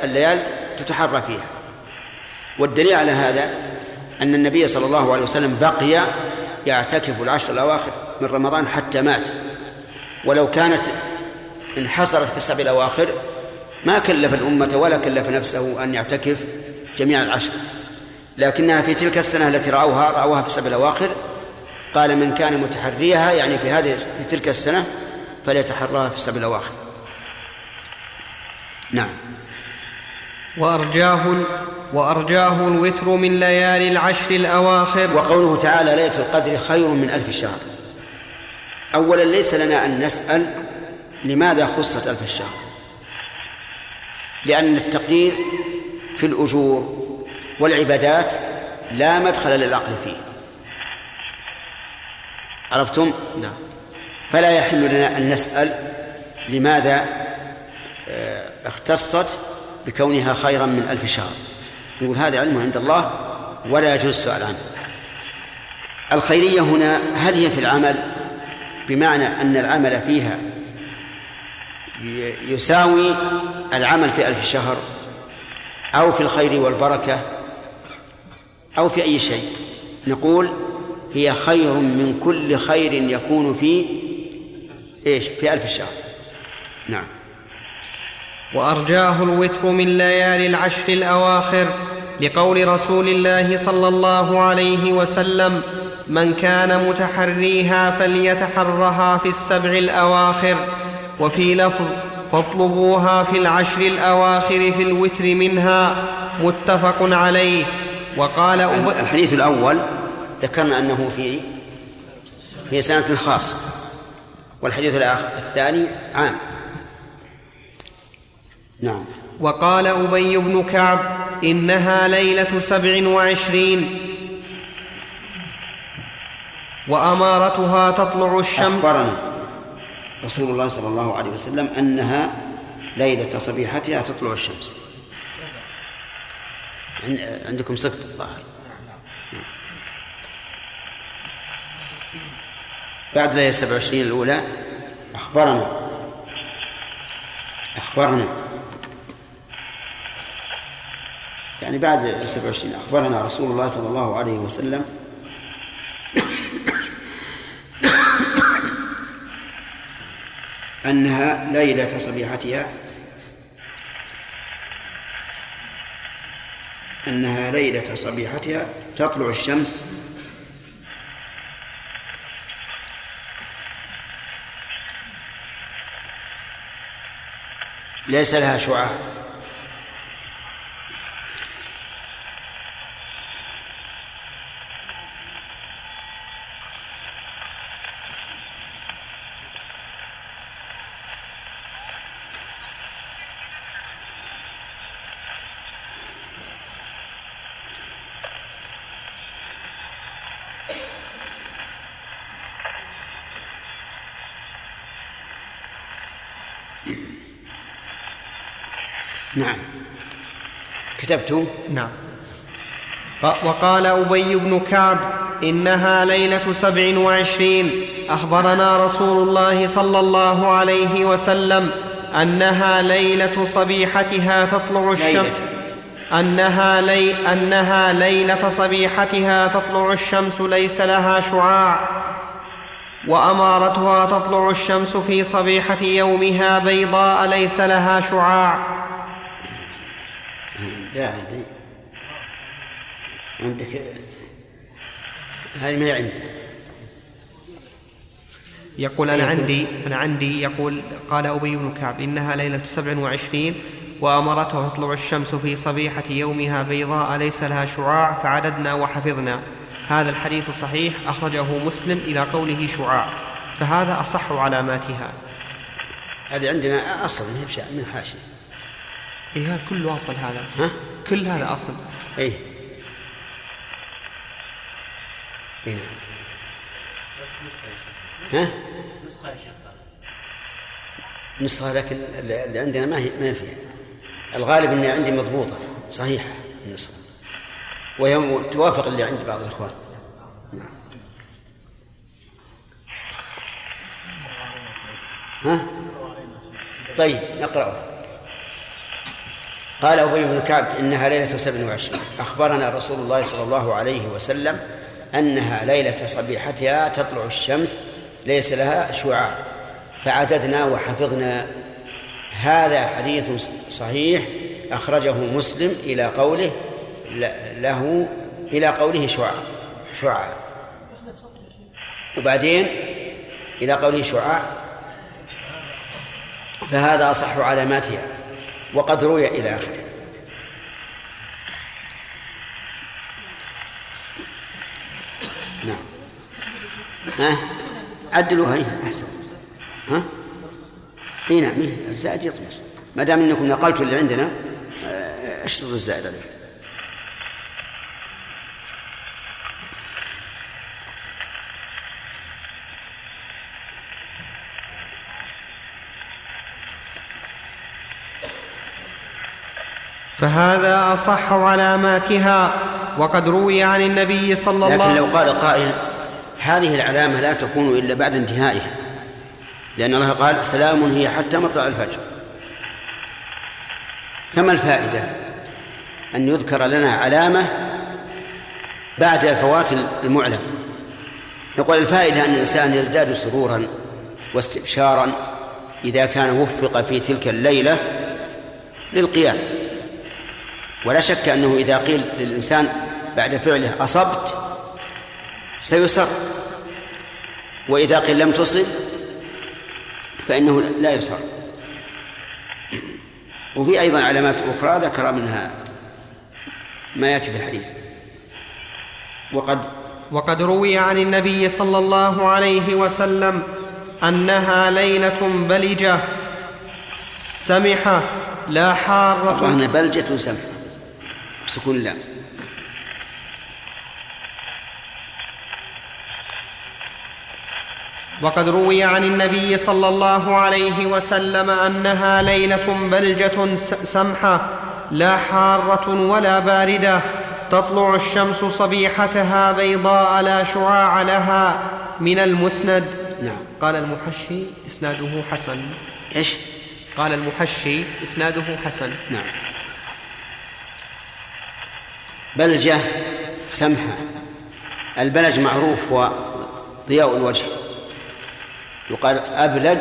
الليال تتحرى فيها. والدليل على هذا أن النبي صلى الله عليه وسلم بقي يعتكف العشر الأواخر من رمضان حتى مات. ولو كانت انحصرت في السبع الأواخر ما كلف الأمة ولا كلف نفسه أن يعتكف جميع العشر. لكنها في تلك السنة التي رأوها رأوها في السبع الأواخر قال من كان متحريها يعني في هذه في تلك السنة فليتحراها في السبع الأواخر. نعم. وأرجاه وأرجاه الوتر من ليالي العشر الأواخر. وقوله تعالى ليلة القدر خير من ألف شهر. أولا ليس لنا أن نسأل لماذا خصت ألف الشهر؟ لأن التقدير في الأجور والعبادات لا مدخل للعقل فيه. عرفتم؟ نعم. فلا يحل لنا أن نسأل لماذا اختصت بكونها خيرا من ألف شهر. نقول هذا علم عند الله ولا يجوز السؤال عنه. الخيرية هنا هل هي في العمل؟ بمعنى أن العمل فيها يساوي العمل في ألف شهر أو في الخير والبركة أو في أي شيء. نقول هي خير من كل خير يكون في إيش؟ في ألف شهر. نعم. وأرجاه الوتر من ليالي العشر الأواخر لقول رسول الله صلى الله عليه وسلم من كان متحريها فليتحرها في السبع الأواخر وفي لفظ فاطلبوها في العشر الأواخر في الوتر منها متفق عليه. وقال أب... الحديث الأول ذكرنا أنه في في سنة خاصة والحديث الثاني عام. نعم. وقال أبي بن كعب إنها ليلة سبع وعشرين وأمارتها تطلع الشمس. أخبرنا رسول الله صلى الله عليه وسلم أنها ليلة صبيحتها تطلع الشمس. عن- عندكم سكت الظاهر. بعد ليلة 27 الأولى أخبرنا. أخبرنا. يعني بعد 27 أخبرنا رسول الله صلى الله عليه وسلم أنها ليلة صبيحتها. أنها ليلة صبيحتها. تطلع الشمس. ليس لها شعاع. نعم. كتبت نعم. ق- وقال أبي بن كعب إنها ليلة سبع وعشرين. أخبرنا رسول الله صلى الله عليه وسلم أنها ليلة صبيحتها تطلع الشمس. أنها, لي أنها ليلة صبيحتها تطلع الشمس ليس لها شعاع. وأمارتها تطلع الشمس في صبيحة يومها بيضاء ليس لها شعاع. لا هذه عندك هذه ما عندنا يقول أنا عندي أنا عندي يقول قال أبي بن كعب إنها ليلة سبع وعشرين وأمرته تطلع الشمس في صبيحة يومها بيضاء ليس لها شعاع فعددنا وحفظنا. هذا الحديث صحيح أخرجه مسلم إلى قوله شعاع. فهذا أصح علاماتها. هذه عندنا أصل من حاشية. إيه هذا كله أصل هذا ها؟ كل هذا أصل إيه إيه نعم. ها؟ نسخة نسخة لكن اللي اللي عندنا ما هي ما فيها الغالب اني عندي مضبوطة صحيحة النسخة وهي توافق اللي عند بعض الإخوان نعم. ها؟ طيب نقرأه قال أبي بن كعب إنها ليلة سبع وعشرين. أخبرنا رسول الله صلى الله عليه وسلم أنها ليلة صبيحتها تطلع الشمس ليس لها شعاع. فعددنا وحفظنا. هذا حديث صحيح أخرجه مسلم إلى قوله له إلى قوله شعاع شعاع. وبعدين إلى قوله شعاع. فهذا أصح علاماتها. وقد روي إلى آخره. نعم. ها؟ عدلوها هي أحسن. ها؟ إي نعم الزائد يطمس. ما دام إنكم نقلتوا اللي عندنا آه، أشتروا الزائد عليه. فهذا أصح علاماتها وقد روي عن النبي صلى الله لكن لو قال قائل هذه العلامة لا تكون إلا بعد انتهائها لأن الله قال سلام هي حتى مطلع الفجر. فما الفائدة؟ أن يذكر لنا علامة بعد فوات المعلم. نقول الفائدة أن الإنسان يزداد سرورا واستبشارا إذا كان وفق في تلك الليلة للقيام. ولا شك أنه إذا قيل للإنسان بعد فعله أصبت سيسر وإذا قيل لم تصب فإنه لا يسر وفي أيضا علامات أخرى ذكر منها ما يأتي في الحديث. وقد وقد روي عن النبي صلى الله عليه وسلم أنها ليلة بلجة سمحة لا حارة. طبعا بلجة سمح سكون لا. وقد روي عن النبي صلى الله عليه وسلم أنها ليلة بلجة سمحة لا حارة ولا باردة تطلع الشمس صبيحتها بيضاء لا شعاع لها من المسند. نعم. قال المحشي إسناده حسن. إيش؟ قال المحشي إسناده حسن. نعم. بلجة سمحة. البلج معروف هو ضياء الوجه. يقال أبلج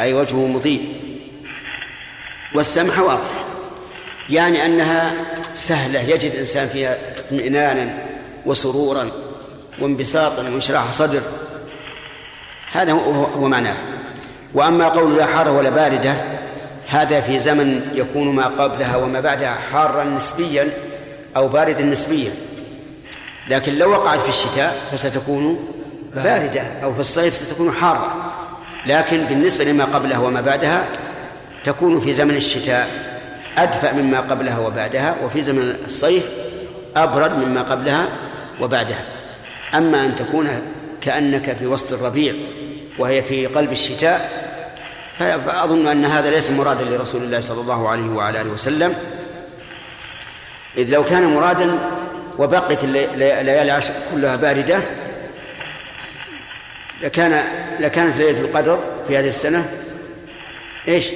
أي وجهه مضيء. والسمحة واضح يعني أنها سهلة يجد الإنسان فيها اطمئنانا وسرورا وانبساطا وانشراح صدر. هذا هو, هو معناه. وأما قول لا حارة ولا باردة هذا في زمن يكون ما قبلها وما بعدها حارا نسبيا. أو باردا نسبيا لكن لو وقعت في الشتاء فستكون باردة أو في الصيف ستكون حارة. لكن بالنسبة لما قبلها وما بعدها تكون في زمن الشتاء أدفأ مما قبلها وبعدها وفي زمن الصيف أبرد مما قبلها وبعدها. أما أن تكون كأنك في وسط الربيع وهي في قلب الشتاء فأظن أن هذا ليس مرادا لرسول الله صلى الله عليه وعلى آله وسلم. إذ لو كان مرادا وبقيت الليالي العشر كلها باردة لكان لكانت ليلة القدر في هذه السنة. إيش؟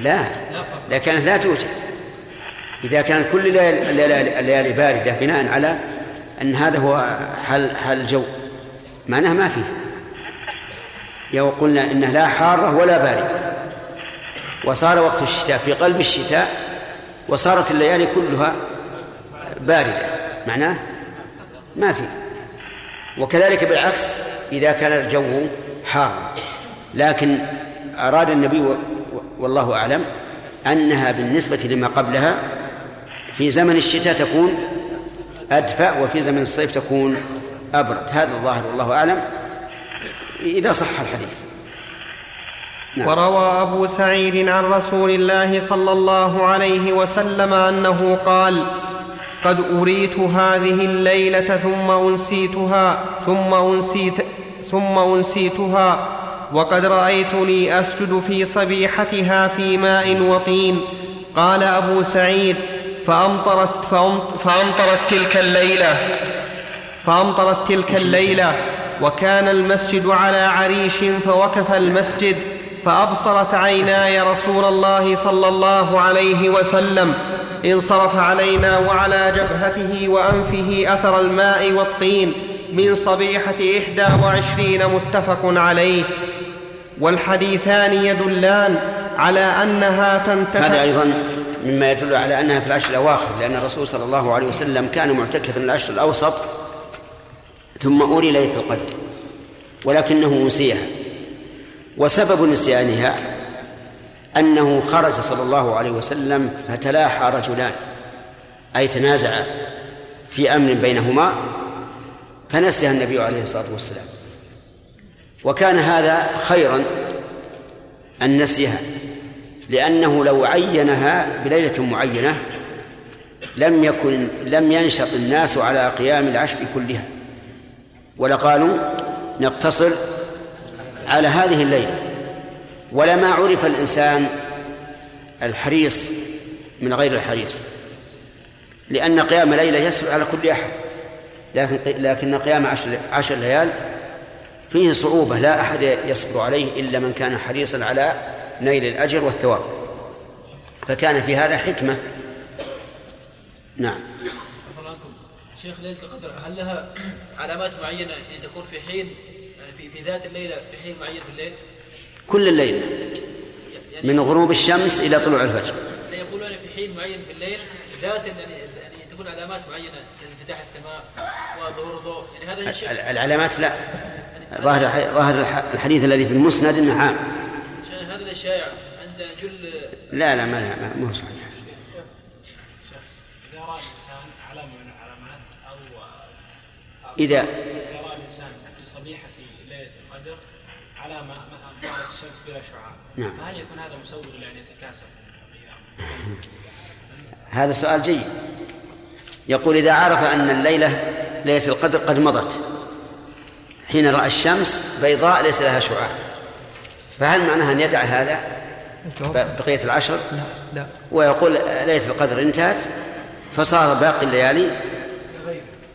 لا لكانت لا توجد. إذا كانت كل الليالي باردة بناء على أن هذا هو حل حل الجو معناها ما فيه. لو قلنا إنها لا حارة ولا باردة. وصار وقت الشتاء في قلب الشتاء وصارت الليالي كلها باردة. معناه؟ ما في. وكذلك بالعكس إذا كان الجو حارا لكن أراد النبي والله أعلم أنها بالنسبة لما قبلها في زمن الشتاء تكون أدفأ وفي زمن الصيف تكون أبرد. هذا الظاهر والله أعلم. إذا صح الحديث. نعم. وروى أبو سعيد عن رسول الله صلى الله عليه وسلم أنه قال قد أريت هذه الليلة ثم أنسيتها ثم أنسيت ثم أنسيتها وقد رأيتني أسجد في صبيحتها في ماء وطين قال أبو سعيد فأمطرت, فأمطرت تلك الليلة فأمطرت تلك الليلة وكان المسجد على عريش فوقف المسجد فأبصرت عيناي رسول الله صلى الله عليه وسلم. انصرف علينا وعلى جبهته وأنفه أثر الماء والطين من صبيحة إحدى وعشرين متفق عليه. والحديثان يدلان على أنها تنتهي هذا أيضا مما يدل على أنها في العشر الأواخر لأن الرسول صلى الله عليه وسلم كان معتكفا العشر الأوسط ثم أولي ليلة القدر ولكنه نسيها وسبب نسيانها أنه خرج صلى الله عليه وسلم فتلاحى رجلان أي تنازعا في أمر بينهما فنسيها النبي عليه الصلاة والسلام. وكان هذا خيرا أن نسيها لأنه لو عينها بليلة معينة لم يكن لم ينشط الناس على قيام العشر كلها. ولقالوا نقتصر على هذه الليلة. ولما عرف الإنسان الحريص من غير الحريص. لأن قيام ليلة يسهل على كل أحد. لكن لكن قيام عشر, عشر ليال فيه صعوبة لا أحد يصبر عليه إلا من كان حريصا على نيل الأجر والثواب. فكان في هذا حكمة. نعم. شيخ ليلة القدر هل لها علامات معينة تكون في حين في, في ذات الليلة في حين معين في الليل؟ كل الليلة. من غروب الشمس إلى طلوع الفجر. يقولون في حين معين في الليل ذات يعني يعني تكون علامات معينة كانفتاح السماء وظهور الضوء. يعني هذا الشيء العلامات لا. ظاهر ظاهر الحديث الذي في المسند إنه عام. هذا الشائع عند جل لا لا ما لا ما هو صحيح. إذا رأى الإنسان علامة من العلامات أو إذا إذا رأى الإنسان في صبيحة ليلة القدر علامة مثلا ظهرت الشمس بلا شعاع نعم. فهل يكون هذا مسوغ لأن يتكاسل؟ هذا سؤال جيد. يقول إذا عرف أن الليلة ليلة القدر قد مضت حين رأى الشمس بيضاء ليس لها شعاع فهل معناها أن يدع هذا بقية العشر؟ لا لا. ويقول ليلة القدر انتهت فصار باقي الليالي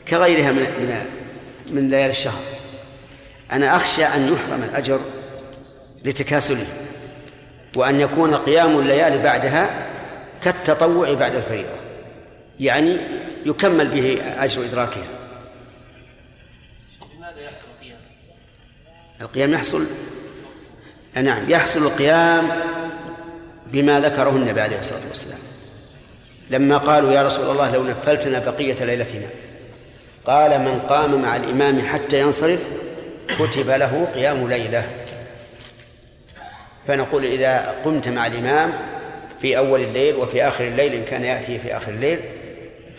كغيرها من من من ليالي الشهر. أنا أخشى أن يحرم الأجر لتكاسله وأن يكون قيام الليالي بعدها كالتطوع بعد الفريضة يعني يكمل به أجر إدراكها لماذا يحصل القيام؟ القيام يحصل نعم يحصل القيام بما ذكره النبي عليه الصلاة والسلام لما قالوا يا رسول الله لو نفلتنا بقية ليلتنا قال من قام مع الإمام حتى ينصرف كتب له قيام ليلة. فنقول إذا قمت مع الإمام في أول الليل وفي آخر الليل إن كان يأتي في آخر الليل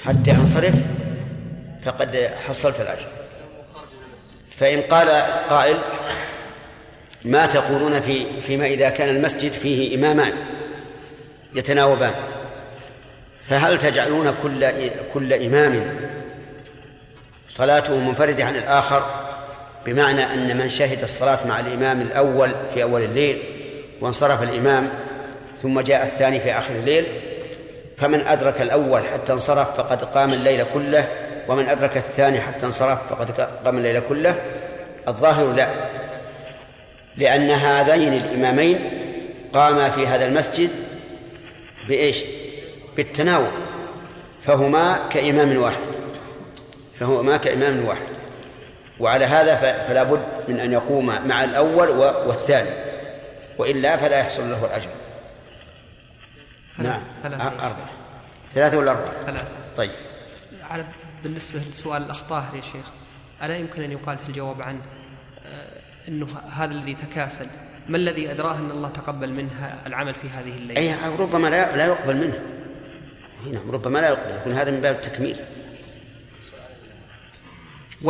حتى ينصرف فقد حصلت الأجر. فإن قال قائل ما تقولون في فيما إذا كان المسجد فيه إمامان يتناوبان. فهل تجعلون كل كل إمام صلاته منفردة عن الآخر؟ بمعنى أن من شهد الصلاة مع الإمام الأول في أول الليل وانصرف الإمام ثم جاء الثاني في آخر الليل فمن أدرك الأول حتى انصرف فقد قام الليل كله ومن أدرك الثاني حتى انصرف فقد قام الليل كله الظاهر لا لأن هذين الإمامين قاما في هذا المسجد بإيش؟ بالتناوب فهما كإمام واحد فهما كإمام واحد وعلى هذا فلا بد من أن يقوم مع الأول والثاني. وإلا فلا يحصل له الأجر. نعم. ثلاثة. أربعة. ثلاثة ولا أربعة؟ ثلاثة. طيب. على بالنسبة لسؤال الأخطاء يا شيخ ألا يمكن أن يقال في الجواب عنه آه، أنه هذا الذي تكاسل ما الذي أدراه أن الله تقبل منه العمل في هذه الليلة؟ أي ربما لا لا يقبل منه. هنا ربما لا يقبل يكون هذا من باب التكميل.